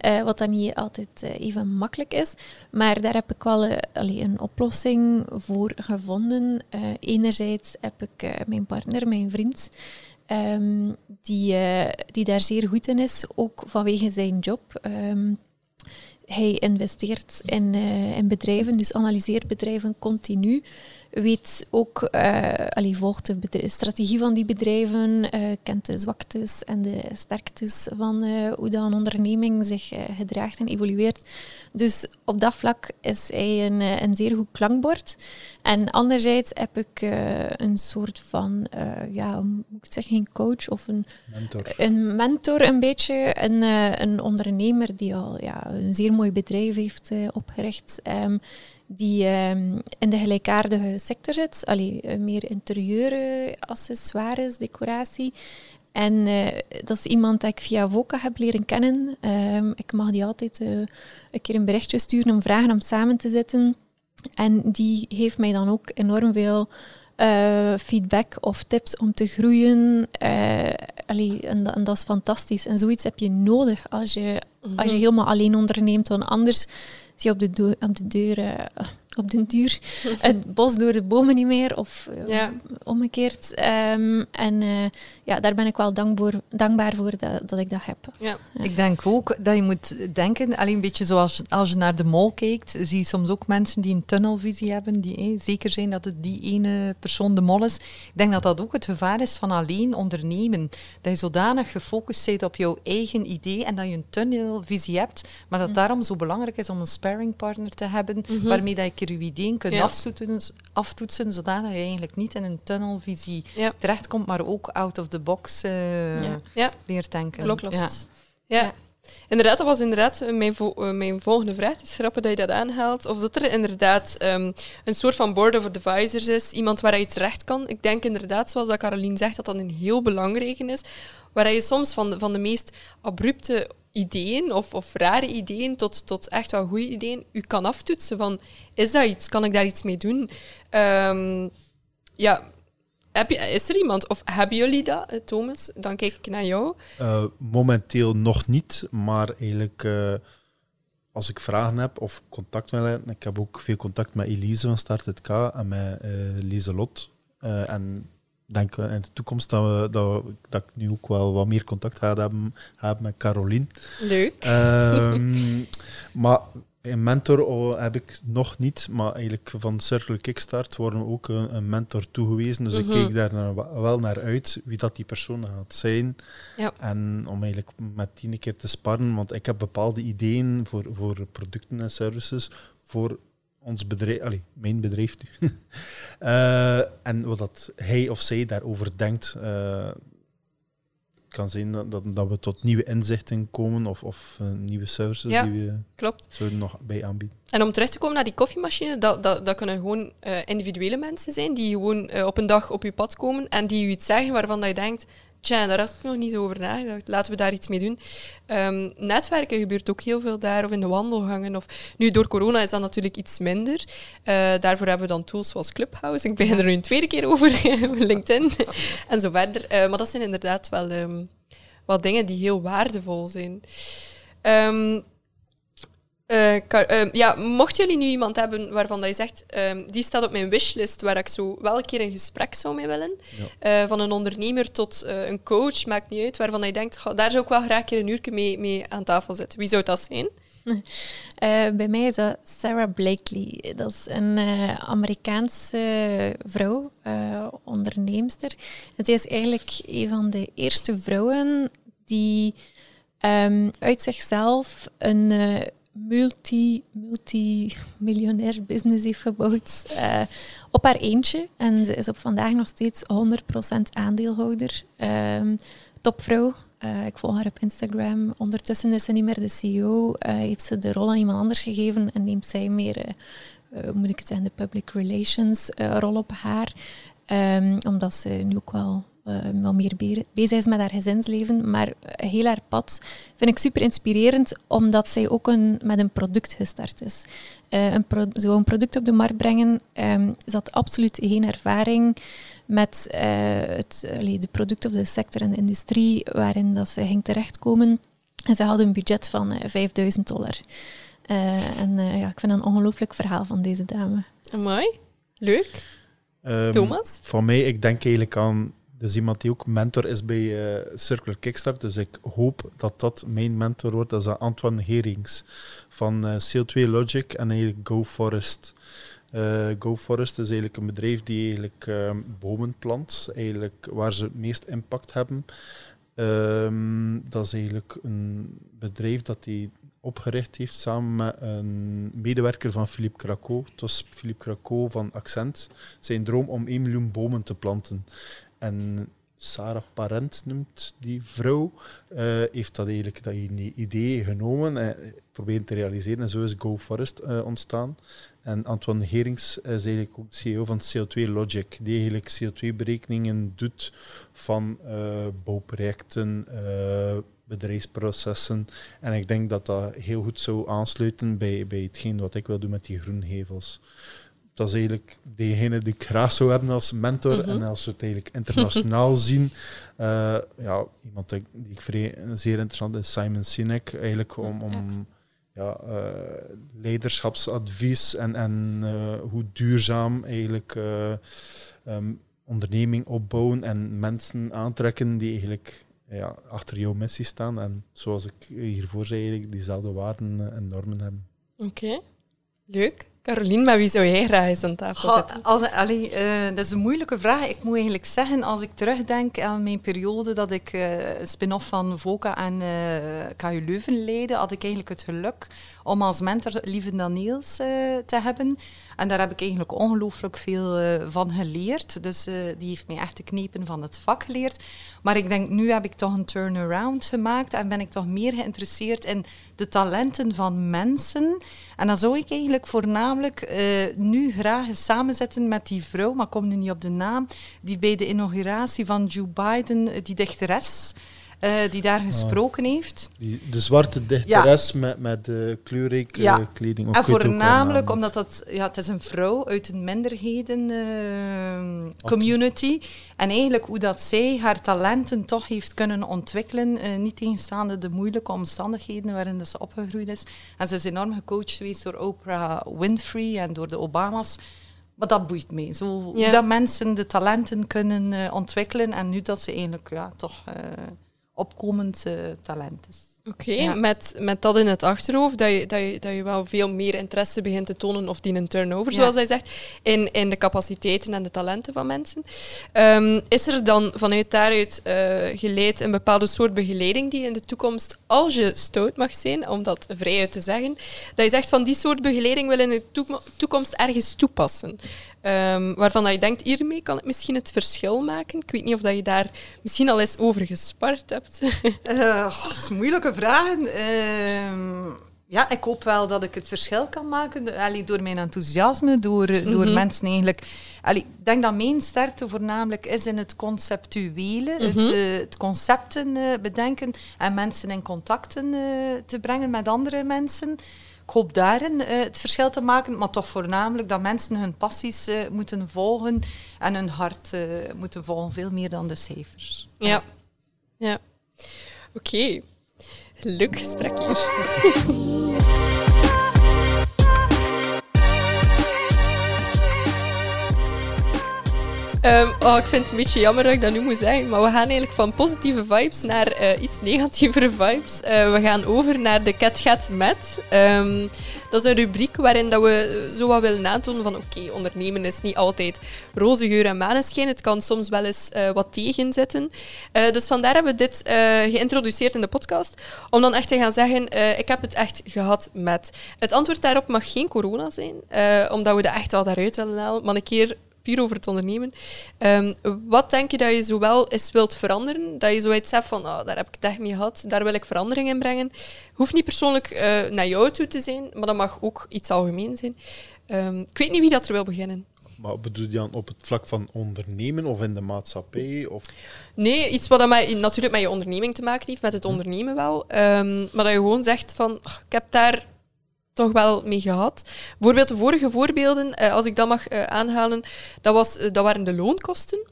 [SPEAKER 3] uh, wat dan niet altijd uh, even makkelijk is. Maar daar heb ik wel allee, een oplossing voor gevonden. enerzijds heb ik mijn partner, mijn vriend, um, die, die daar zeer goed in is, ook vanwege zijn job. Um, hij investeert in, uh, in bedrijven, dus analyseert bedrijven continu. Weet ook, uh, allee, volgt de strategie van die bedrijven, uh, kent de zwaktes en de sterktes van hoe dat een onderneming zich gedraagt en evolueert. Dus op dat vlak is hij een, een zeer goed klankbord. En anderzijds heb ik een soort van, ja, hoe moet ik zeggen, geen coach of een
[SPEAKER 2] mentor,
[SPEAKER 3] een, mentor, een beetje. Een, een ondernemer die al ja, een zeer mooi bedrijf heeft opgericht. Um, die um, in de gelijkaardige sector zit. Allee, meer interieuren, accessoires, decoratie. En uh, dat is iemand dat ik via Voca heb leren kennen. Um, ik mag die altijd uh, een keer een berichtje sturen om vragen om samen te zitten. En die heeft mij dan ook enorm veel uh, feedback of tips om te groeien. Allee, en, en, dat is fantastisch. En zoiets heb je nodig als je, als je mhm. helemaal alleen onderneemt. Want anders zie je op de, op de deur, uh, op den duur, het bos door de bomen niet meer, of ja. omgekeerd. Um, en uh, ja, daar ben ik wel dankbaar, dankbaar voor dat, dat ik dat heb.
[SPEAKER 4] Ja. Ik denk ook dat je moet denken, alleen een beetje zoals als je naar de mol kijkt, zie je soms ook mensen die een tunnelvisie hebben, die eh, zeker zijn dat het die ene persoon de mol is. Ik denk dat dat ook het gevaar is van alleen ondernemen. Dat je zodanig gefocust bent op jouw eigen idee en dat je een tunnelvisie hebt, maar dat mm. daarom zo belangrijk is om een sparringpartner te hebben, mm -hmm. waarmee dat je je ideeën kunt ja. aftoetsen, aftoetsen, zodat je eigenlijk niet in een tunnelvisie ja. terechtkomt, maar ook out of the box uh, leert denken.
[SPEAKER 1] Kloklost. Ja. ja. Inderdaad, dat was inderdaad mijn, vo mijn volgende vraag. Het is grappig dat je dat aanhaalt. Of dat er inderdaad um, een soort van board of advisors is, iemand waar je terecht kan. Ik denk inderdaad, zoals dat Caroline zegt, dat dat een heel belangrijke is. Waar je soms van de, van de meest abrupte ideeën of, of rare ideeën tot, tot echt wel goede ideeën u kan aftoetsen van is dat iets, kan ik daar iets mee doen? Um, ja, heb je, is er iemand of hebben jullie dat, eh, Thomas? Dan kijk ik naar jou.
[SPEAKER 2] Uh, momenteel nog niet, maar eigenlijk uh, als ik vragen heb of contact wil hebben, ik heb ook veel contact met Elise van Start het K en met uh, Lieselot. en denk in de toekomst dat, we, dat, dat ik nu ook wel wat meer contact ga hebben, met Caroline.
[SPEAKER 1] Leuk.
[SPEAKER 2] Um, maar een mentor oh, heb ik nog niet, maar eigenlijk van Circle Kickstart worden we ook een, mentor toegewezen. Dus mm -hmm. ik mhm. keek daar naar, wel naar uit wie dat die persoon gaat zijn.
[SPEAKER 1] Ja.
[SPEAKER 2] En om eigenlijk met die een keer te sparren, want ik heb bepaalde ideeën voor, voor producten en services voor ons bedrijf, allez, mijn bedrijf nu. uh, en wat dat hij of zij daarover denkt, uh, kan zijn dat, dat, dat we tot nieuwe inzichten komen of, of uh, nieuwe services
[SPEAKER 1] Ja.
[SPEAKER 2] die we
[SPEAKER 1] Klopt.
[SPEAKER 2] zouden nog bij aanbieden.
[SPEAKER 1] En om terug te komen naar die koffiemachine, dat, dat, dat kunnen gewoon eh, individuele mensen zijn die gewoon eh, op een dag op je pad komen en die je iets zeggen waarvan dat je denkt, tja, daar had ik nog niet zo over nagedacht, laten we daar iets mee doen. Ehm, netwerken gebeurt ook heel veel daar, of in de wandelgangen. Of... Nu, door corona is dat natuurlijk iets minder. Eh, daarvoor hebben we dan tools zoals Clubhouse. Ik begin er nu een tweede keer over, LinkedIn en zo verder. Eh, maar dat zijn inderdaad wel, ehm, wel dingen die heel waardevol zijn. Ehm, eh, ehm, ja, mochten jullie nu iemand hebben waarvan dat je zegt, ehm, die staat op mijn wishlist, waar ik zo wel een keer een gesprek zou mee willen, Eh, van een ondernemer tot eh, een coach, maakt niet uit, waarvan dat je denkt, "Goh, daar zou ik wel graag een keer een uurtje mee, mee aan tafel zitten. Wie zou dat zijn?
[SPEAKER 3] Eh, bij mij is dat Sarah Blakely. Dat is een eh, Amerikaanse vrouw, eh onderneemster. En zij is eigenlijk een van de eerste vrouwen die ehm, uit zichzelf een eh, multi, multi-miljonair business heeft gebouwd eh, op haar eentje. En ze is op vandaag nog steeds 100% aandeelhouder. Ehm, topvrouw. Eh, ik volg haar op Instagram. Ondertussen is ze niet meer de CEO. eh, heeft ze de rol aan iemand anders gegeven en neemt zij meer, moet ik het zeggen, de public relations rol op haar. Ehm, omdat ze nu ook wel, eh, wel meer be- bezig is met haar gezinsleven. Maar eh, heel haar pad vind ik super inspirerend, omdat zij ook een, met een product gestart is. Eh, een pro- ze wou een product op de markt brengen. ehm, ze had absoluut geen ervaring met eh, het, allee, de product of de sector en de industrie waarin dat ze ging terechtkomen. En ze had een budget van eh, 5000 dollar. Eh, en eh, ja, ik vind dat een ongelooflijk verhaal van deze dame.
[SPEAKER 1] Mooi. Leuk.
[SPEAKER 2] Ehm,
[SPEAKER 1] Thomas?
[SPEAKER 2] Voor mij, ik denk eigenlijk aan... Dus iemand die ook mentor is bij eh, Circular Kickstart. Dus ik hoop dat dat mijn mentor wordt. Dat is Antoine Herings van eh, CO2 Logic en eigenlijk GoForest. Eh GoForest is eigenlijk een bedrijf die eigenlijk ehm, bomen plant, eigenlijk waar ze het meest impact hebben. Ehm, dat is eigenlijk een bedrijf dat hij opgericht heeft samen met een medewerker van Philippe Craco. Het was Philippe Craco van Accent. Zijn droom om 1 miljoen bomen te planten. En Sarah Parent noemt die vrouw, eh, heeft dat eigenlijk dat idee genomen en proberen te realiseren. En zo is GoForest eh ontstaan. En Antoine Herings is eigenlijk ook CEO van CO2 Logic, die eigenlijk CO2-berekeningen doet van eh, bouwprojecten, eh, bedrijfsprocessen. En ik denk dat dat heel goed zou aansluiten bij, bij hetgeen wat ik wil doen met die groengevels. Dat is eigenlijk degene die ik graag zou hebben als mentor.
[SPEAKER 1] Mhm.
[SPEAKER 2] En als we het eigenlijk internationaal zien, eh, ja, iemand die ik vrij, zeer interessant is, Simon Sinek, eigenlijk om, om ja, eh, leiderschapsadvies en, en eh, hoe duurzaam eigenlijk eh, ehm, onderneming opbouwen en mensen aantrekken die eigenlijk ja, achter jouw missie staan en zoals ik hiervoor zei, eigenlijk diezelfde waarden en normen hebben.
[SPEAKER 1] Oké. Leuk. Caroline, met wie zou jij graag eens aan tafel
[SPEAKER 4] Goh,
[SPEAKER 1] zitten?
[SPEAKER 4] als, allee, eh, dat is een moeilijke vraag. Ik moet eigenlijk zeggen, als ik terugdenk aan mijn periode dat ik eh, een spin-off van VOCA en eh KU Leuven leidde, had ik eigenlijk het geluk om als mentor Lieve Daniels te hebben. En daar heb ik eigenlijk ongelooflijk veel van geleerd. Dus die heeft mij echt de knepen van het vak geleerd. Maar ik denk, nu heb ik toch een turnaround gemaakt en ben ik toch meer geïnteresseerd in de talenten van mensen. En dan zou ik eigenlijk voornamelijk eh, nu graag samenzetten met die vrouw, maar kom nu niet op de naam, die bij de inauguratie van Joe Biden, eh, die dichteres, eh, die daar gesproken heeft.
[SPEAKER 2] Die, de zwarte dichteres met, met de kleurrijke
[SPEAKER 4] Ja.
[SPEAKER 2] kleding. Of
[SPEAKER 4] En voornamelijk omdat dat, ja, het is een vrouw uit een minderheden eh, community. En eigenlijk hoe dat zij haar talenten toch heeft kunnen ontwikkelen, eh, niet tegenstaande de moeilijke omstandigheden waarin dat ze opgegroeid is. En ze is enorm gecoacht geweest door Oprah Winfrey en door de Obama's. Maar dat boeit me. Zo,
[SPEAKER 1] Ja.
[SPEAKER 4] Hoe dat mensen de talenten kunnen eh, ontwikkelen en nu dat ze eigenlijk ja, toch eh, opkomend eh, talent is.
[SPEAKER 1] Oké,
[SPEAKER 4] Ja.
[SPEAKER 1] met, met dat in het achterhoofd, dat je, dat, je, dat je wel veel meer interesse begint te tonen, of die een turnover,
[SPEAKER 4] Ja.
[SPEAKER 1] zoals hij zegt, in, in de capaciteiten en de talenten van mensen. Ehm, is er dan vanuit daaruit eh, geleid een bepaalde soort begeleiding die in de toekomst, als je stout mag zijn, om dat vrij uit te zeggen, dat je zegt van die soort begeleiding wil in de toek- toekomst ergens toepassen? Ehm, waarvan dat je denkt, hiermee kan ik misschien het verschil maken? Ik weet niet of dat je daar misschien al eens over gespart hebt.
[SPEAKER 4] Uh, moeilijke vragen. Ehm, ja, ik hoop wel dat ik het verschil kan maken. Allee, door mijn enthousiasme, door, mm door mhm. mensen eigenlijk. Allee, ik denk dat mijn sterkte voornamelijk is in het conceptuele, het, uh, het, concepten uh, bedenken en mensen in contacten te brengen met andere mensen. Ik hoop daarin het verschil te maken, maar toch voornamelijk dat mensen hun passies moeten volgen en hun hart moeten volgen, veel meer dan de cijfers.
[SPEAKER 1] Ja, ja. Oké. Okay. Leuk gesprek hier. Um, oh, ik vind het een beetje jammer dat ik dat nu moet zeggen, maar we gaan eigenlijk van positieve vibes naar uh, iets negatievere vibes. Uh, we gaan over naar de Cat Met. Um, dat is een rubriek waarin dat we zo wat willen aantonen van oké, ondernemen is niet altijd roze geur en maneschijn. Het kan soms wel eens uh, wat tegenzitten. dus vandaar hebben we dit geïntroduceerd in de podcast, om dan echt te gaan zeggen, ik heb het echt gehad met. Het antwoord daarop mag geen corona zijn, omdat we dat echt wel daaruit willen halen. Maar een keer puur over het ondernemen. Um, wat denk je dat je zowel eens wilt veranderen, dat je zoiets zegt van, oh, daar heb ik het echt niet gehad, daar wil ik verandering in brengen. Hoeft niet persoonlijk uh, naar jou toe te zijn, maar dat mag ook iets algemeen zijn. Um, ik weet niet wie dat er wil beginnen.
[SPEAKER 2] Maar bedoel je dan op het vlak van ondernemen of in de maatschappij? Of?
[SPEAKER 1] Nee, iets wat met, natuurlijk met je onderneming te maken heeft, met het hm. ondernemen wel. Um, maar dat je gewoon zegt van, ik heb daar toch wel mee gehad. Bijvoorbeeld de vorige voorbeelden, eh, als ik dat mag uh, aanhalen, dat, was, uh, dat waren de loonkosten.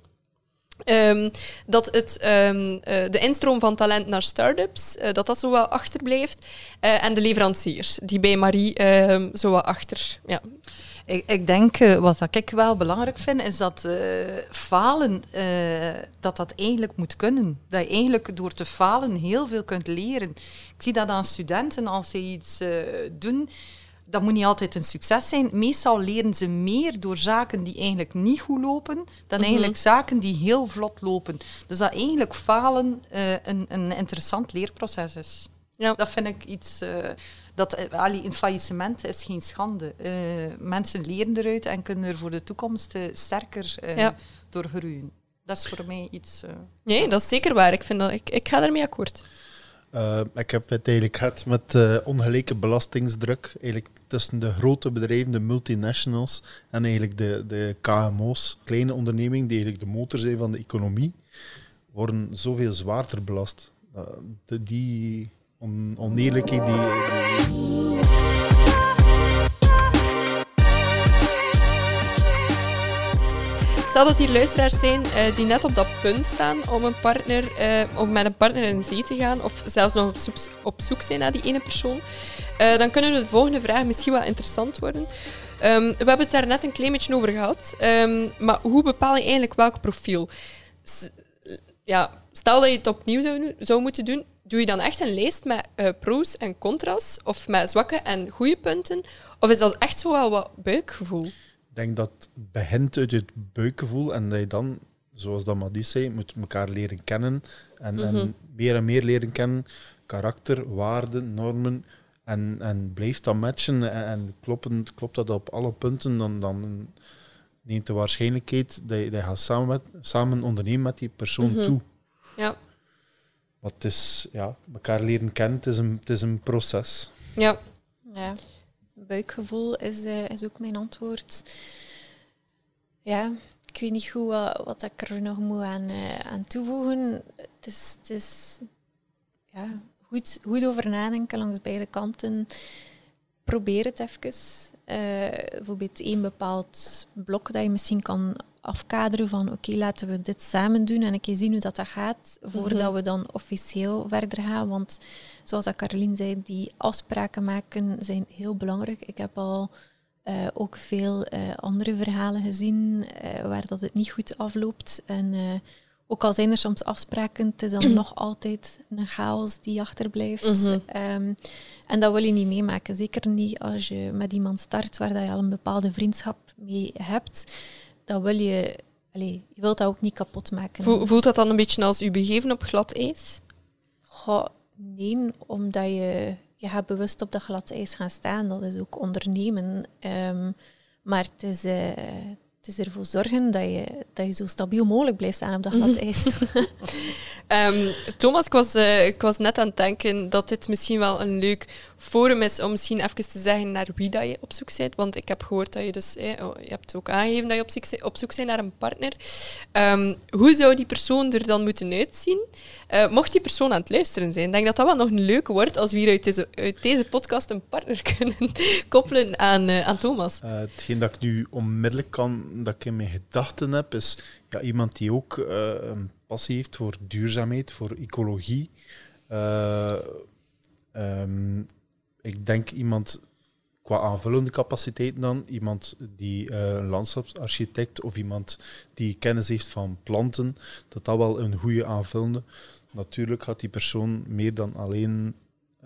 [SPEAKER 1] Um, dat het, um, de instroom van talent naar start-ups, dat dat zo wat achterblijft. en de leveranciers, die bij Marie ehm, zo wat achter. Ja.
[SPEAKER 4] Ik, ik denk, uh, wat ik wel belangrijk vind, is dat uh, falen, uh, dat dat eigenlijk moet kunnen. Dat je eigenlijk door te falen heel veel kunt leren. Ik zie dat aan studenten, als ze iets doen, dat moet niet altijd een succes zijn. Meestal leren ze meer door zaken die eigenlijk niet goed lopen, dan mhm. eigenlijk zaken die heel vlot lopen. Dus dat eigenlijk falen een, een interessant leerproces is. Ja. Dat vind ik iets dat uh, een faillissement is geen schande. Uh, mensen leren eruit en kunnen er voor de toekomst uh, sterker ja. door groeien. Dat is voor mij iets.
[SPEAKER 1] nee, dat is zeker waar. Ik, vind dat, ik, ik ga ermee akkoord.
[SPEAKER 2] ik heb het eigenlijk gehad met ongelijke belastingsdruk eigenlijk tussen de grote bedrijven, de multinationals, en eigenlijk de, de KMO's, kleine ondernemingen, die eigenlijk de motor zijn van de economie, worden zoveel zwaarder belast. De, die on, oneerlijkheid die,
[SPEAKER 1] Stel dat hier luisteraars zijn uh, die net op dat punt staan om, een partner, uh, om met een partner in zee te gaan, of zelfs nog op zoek, zijn naar die ene persoon, uh, dan kunnen de volgende vraag misschien wel interessant worden. Um, we hebben het daar net een klein beetje over gehad, um, maar hoe bepaal je eigenlijk welk profiel? Ja, stel dat je het opnieuw zou moeten doen, doe je dan echt een lijst met uh, pro's en contra's? Of met zwakke en goede punten? Of is dat echt zo wel wat buikgevoel?
[SPEAKER 2] Ik denk dat het begint uit het buikgevoel en dat je dan, zoals dat Madis zei, moet elkaar leren kennen en, en mhm. meer en meer leren kennen. Karakter, waarden, normen. En, en blijft dat matchen en, en kloppen, klopt dat op alle punten, dan, dan neemt de waarschijnlijkheid dat je, dat je gaat samen, met, samen ondernemen met die persoon mhm. toe.
[SPEAKER 1] Ja.
[SPEAKER 2] Maar het is, ja, elkaar leren kennen, het is een, het is een proces.
[SPEAKER 1] Ja.
[SPEAKER 3] ja. Buikgevoel is, uh, is ook mijn antwoord. Ja, ik weet niet goed wat, wat ik er nog moet aan, uh, aan toevoegen. Het is, het is ja, goed, goed over nadenken langs beide kanten. Probeer het even. Uh, bijvoorbeeld één bepaald blok dat je misschien kan afkaderen van oké, laten we dit samen doen en een keer zien hoe dat, dat gaat, voordat mhm. we dan officieel verder gaan. Want zoals dat Caroline zei, die afspraken maken zijn heel belangrijk. Ik heb al uh, ook veel uh, andere verhalen gezien uh, waar dat het niet goed afloopt. En ook al zijn er soms afspraken, het is dan nog altijd een chaos die achterblijft. Mm um, en dat wil je niet meemaken. Zeker niet als je met iemand start waar dat je al een bepaalde vriendschap mee hebt dat wil je, je wilt dat ook niet kapot maken.
[SPEAKER 1] Voelt dat dan een beetje als u begeven op glad ijs?
[SPEAKER 3] Goh, nee, omdat je, je gaat bewust op dat glad ijs gaan staan. Dat is ook ondernemen. Um, maar het is, uh, het is ervoor zorgen dat je, dat je zo stabiel mogelijk blijft staan op dat glad ijs.
[SPEAKER 1] Ehm, Thomas, ik was, eh, ik was net aan het denken dat dit misschien wel een leuk forum is om misschien even te zeggen naar wie dat je op zoek bent. Want ik heb gehoord dat je dus, eh, oh, je hebt ook aangegeven dat je op zoek, op zoek bent naar een partner. Ehm, hoe zou die persoon er dan moeten uitzien? Eh, mocht die persoon aan het luisteren zijn, denk dat dat wel nog een leuk wordt als we hier uit deze, uit deze podcast een partner kunnen koppelen aan, uh, aan Thomas.
[SPEAKER 2] Uh, hetgeen dat ik nu onmiddellijk kan, dat ik in mijn gedachten heb, is ja, iemand die ook een passie heeft voor duurzaamheid, voor ecologie. Um, ik denk iemand qua aanvullende capaciteiten dan, iemand die uh, een landschapsarchitect of iemand die kennis heeft van planten, dat dat wel een goede aanvullende. Natuurlijk gaat die persoon meer dan alleen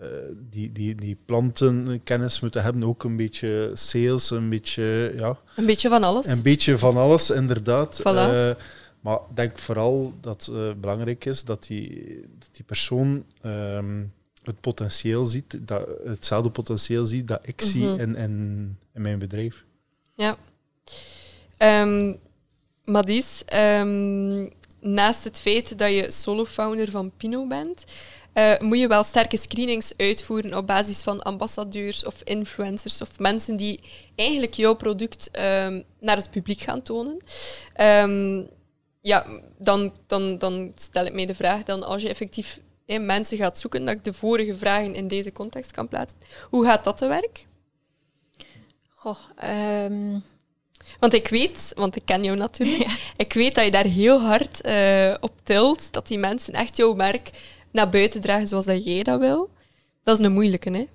[SPEAKER 2] uh, die, die, die plantenkennis moeten hebben, ook een beetje sales, een beetje, ja...
[SPEAKER 1] Een beetje van alles.
[SPEAKER 2] Een beetje van alles, inderdaad. Voilà. Uh, maar ik denk vooral dat het belangrijk is dat die, dat die persoon... Um, het potentieel ziet, dat, hetzelfde potentieel ziet dat ik zie in, in, in, mijn bedrijf.
[SPEAKER 1] Ja. Um, Madis, um, naast het feit dat je solo-founder van Pino bent, uh, moet je wel sterke screenings uitvoeren op basis van ambassadeurs of influencers of mensen die eigenlijk jouw product um, naar het publiek gaan tonen. ja, dan, dan, dan stel ik mij de vraag, dan als je effectief in mensen gaat zoeken, dat ik de vorige vragen in deze context kan plaatsen. Hoe gaat dat te werk?
[SPEAKER 3] Goh, um...
[SPEAKER 1] Want ik weet, want ik ken jou natuurlijk, ik weet dat je daar heel hard uh, op tilt, dat die mensen echt jouw merk naar buiten dragen zoals dat jij dat wil. Dat is een moeilijke, hè?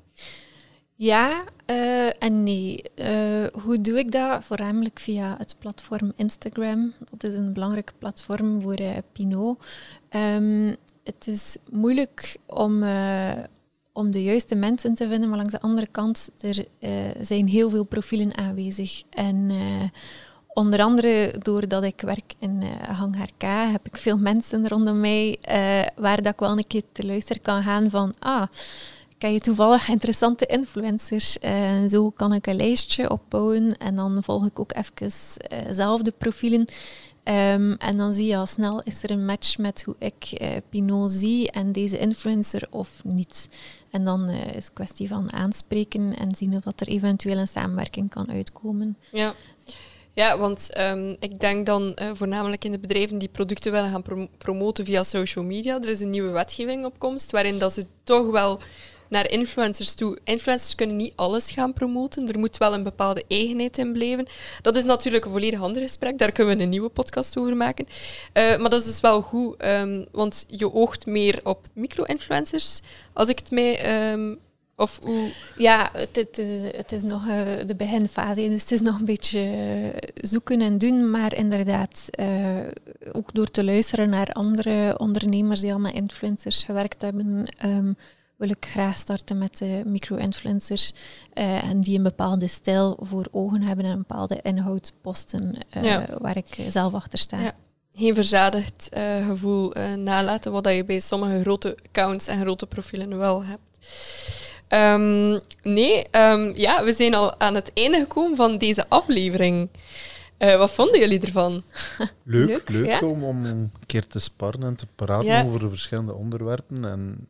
[SPEAKER 3] Ja uh, en nee. Uh, hoe doe ik dat? Voornamelijk via het platform Instagram. Dat is een belangrijk platform voor uh, Pinot. Um, het is moeilijk om, uh, om de juiste mensen te vinden, maar langs de andere kant, er uh, zijn heel veel profielen aanwezig. En uh, onder andere doordat ik werk in Hangar K, heb ik veel mensen rondom mij waar dat ik wel een keer te luisteren kan gaan van ah, ken je toevallig interessante influencers? En zo kan ik een lijstje opbouwen en dan volg ik ook even zelf de profielen Um, en dan zie je al snel, is er een match met hoe ik uh, Pinot zie en deze influencer of niet. En dan uh, is het kwestie van aanspreken en zien of er eventueel een samenwerking kan uitkomen.
[SPEAKER 1] Ja. Ja, want um, ik denk dan uh, voornamelijk in de bedrijven die producten willen gaan prom promoten via social media. Er is een nieuwe wetgeving op komst waarin dat ze toch wel naar influencers toe. Influencers kunnen niet alles gaan promoten. Er moet wel een bepaalde eigenheid in blijven. Dat is natuurlijk een volledig ander gesprek. Daar kunnen we een nieuwe podcast over maken. Uh, maar dat is dus wel goed, um, want je oogt meer op micro-influencers. Als ik het mij... Um, of?
[SPEAKER 3] Ja, het, het, eh, is nog uh, de beginfase, dus het is nog een beetje zoeken en doen. Maar inderdaad, ook door te luisteren naar andere ondernemers die al met influencers gewerkt hebben, um, wil ik graag starten met de micro-influencers uh, en die een bepaalde stijl voor ogen hebben en een bepaalde inhoud posten uh, waar ik zelf achter sta. Ja.
[SPEAKER 1] Geen verzadigd uh, gevoel nalaten, wat je bij sommige grote accounts en grote profielen wel hebt. Um, nee, um, ja, we zijn al aan het einde gekomen van deze aflevering. wat vonden jullie ervan?
[SPEAKER 2] Leuk, leuk, leuk ja? om, om een keer te sparren en te praten ja. over de verschillende onderwerpen. En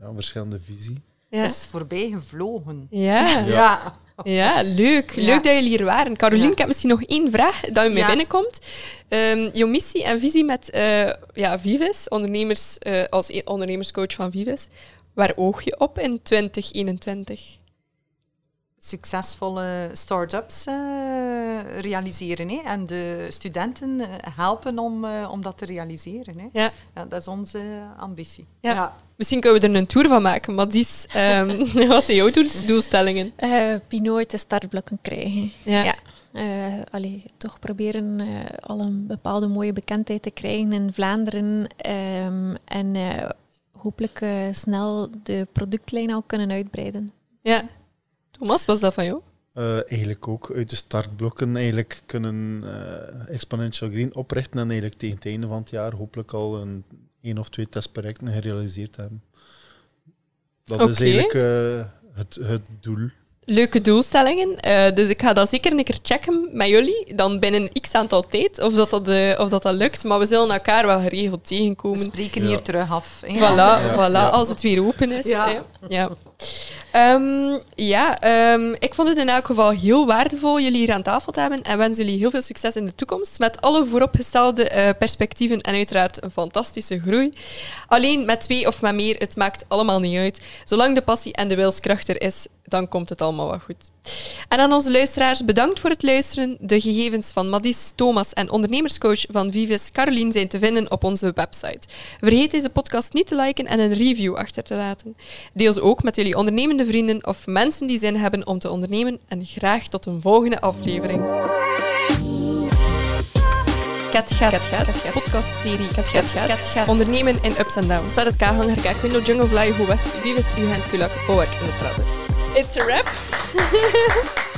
[SPEAKER 2] ja, verschillende visie.
[SPEAKER 4] Ja. is voorbij gevlogen.
[SPEAKER 1] Ja.
[SPEAKER 4] ja.
[SPEAKER 1] Ja, leuk. Leuk dat jullie hier waren. Carolien, ik heb misschien nog één vraag dat u mij binnenkomt. Um, jouw missie en visie met uh, ja, Vives, ondernemers, uh, als e-, ondernemerscoach van Vives, waar oog je op in 2021?
[SPEAKER 4] Succesvolle start-ups uh, realiseren hè? en de studenten helpen om, uh, om dat te realiseren. Hè? Ja. ja. dat is onze ambitie. Ja. ja.
[SPEAKER 1] Misschien kunnen we er een tour van maken, maar die is, um, wat zijn jouw doelstellingen?
[SPEAKER 3] Uh, Pinot de startblokken krijgen. Ja. ja. Uh, allee, toch proberen uh, al een bepaalde mooie bekendheid te krijgen in Vlaanderen. Um, en uh, hopelijk snel de productlijn al kunnen uitbreiden.
[SPEAKER 1] Ja, Thomas, was dat van jou?
[SPEAKER 2] Uh, eigenlijk ook uit de startblokken eigenlijk kunnen uh, Exponential Green oprichten en eigenlijk tegen het einde van het jaar hopelijk al een één of twee testprojecten gerealiseerd hebben. Dat is eigenlijk uh, het, het doel.
[SPEAKER 1] leuke doelstellingen. Eh, dus ik ga dat zeker een keer checken met jullie. Dan binnen x aantal tijd, of dat dat, eh, of dat, dat lukt. Maar we zullen elkaar wel geregeld
[SPEAKER 4] We
[SPEAKER 1] tegenkomen.
[SPEAKER 4] spreken
[SPEAKER 2] Ja.
[SPEAKER 4] hier terug af. hè.
[SPEAKER 1] Voilà,
[SPEAKER 2] Ja,
[SPEAKER 1] voilà
[SPEAKER 2] ja.
[SPEAKER 1] als het weer open is.
[SPEAKER 4] Ja.
[SPEAKER 1] Ehm, ja, ehm, ik vond het in elk geval heel waardevol jullie hier aan tafel te hebben en wens jullie heel veel succes in de toekomst met alle vooropgestelde eh, perspectieven en uiteraard een fantastische groei. Alleen met twee of met meer, het maakt allemaal niet uit. Zolang de passie en de wilskracht er is, dan komt het allemaal wel goed. En aan onze luisteraars, bedankt voor het luisteren. De gegevens van Madis, Thomas en ondernemerscoach van Vivis, Caroline, zijn te vinden op onze website. Vergeet deze podcast niet te liken en een review achter te laten. Deel ze ook met jullie ondernemende vrienden of mensen die zin hebben om te ondernemen. En graag tot een volgende aflevering. Ket gaat. Podcastserie gaat. Ondernemen in ups en downs. Start het Kahanger, Kijk, Window, Jungle, Fly, Hoe West, Vivis, Ugen, Kulak, Bowerk in de straten. It's a wrap.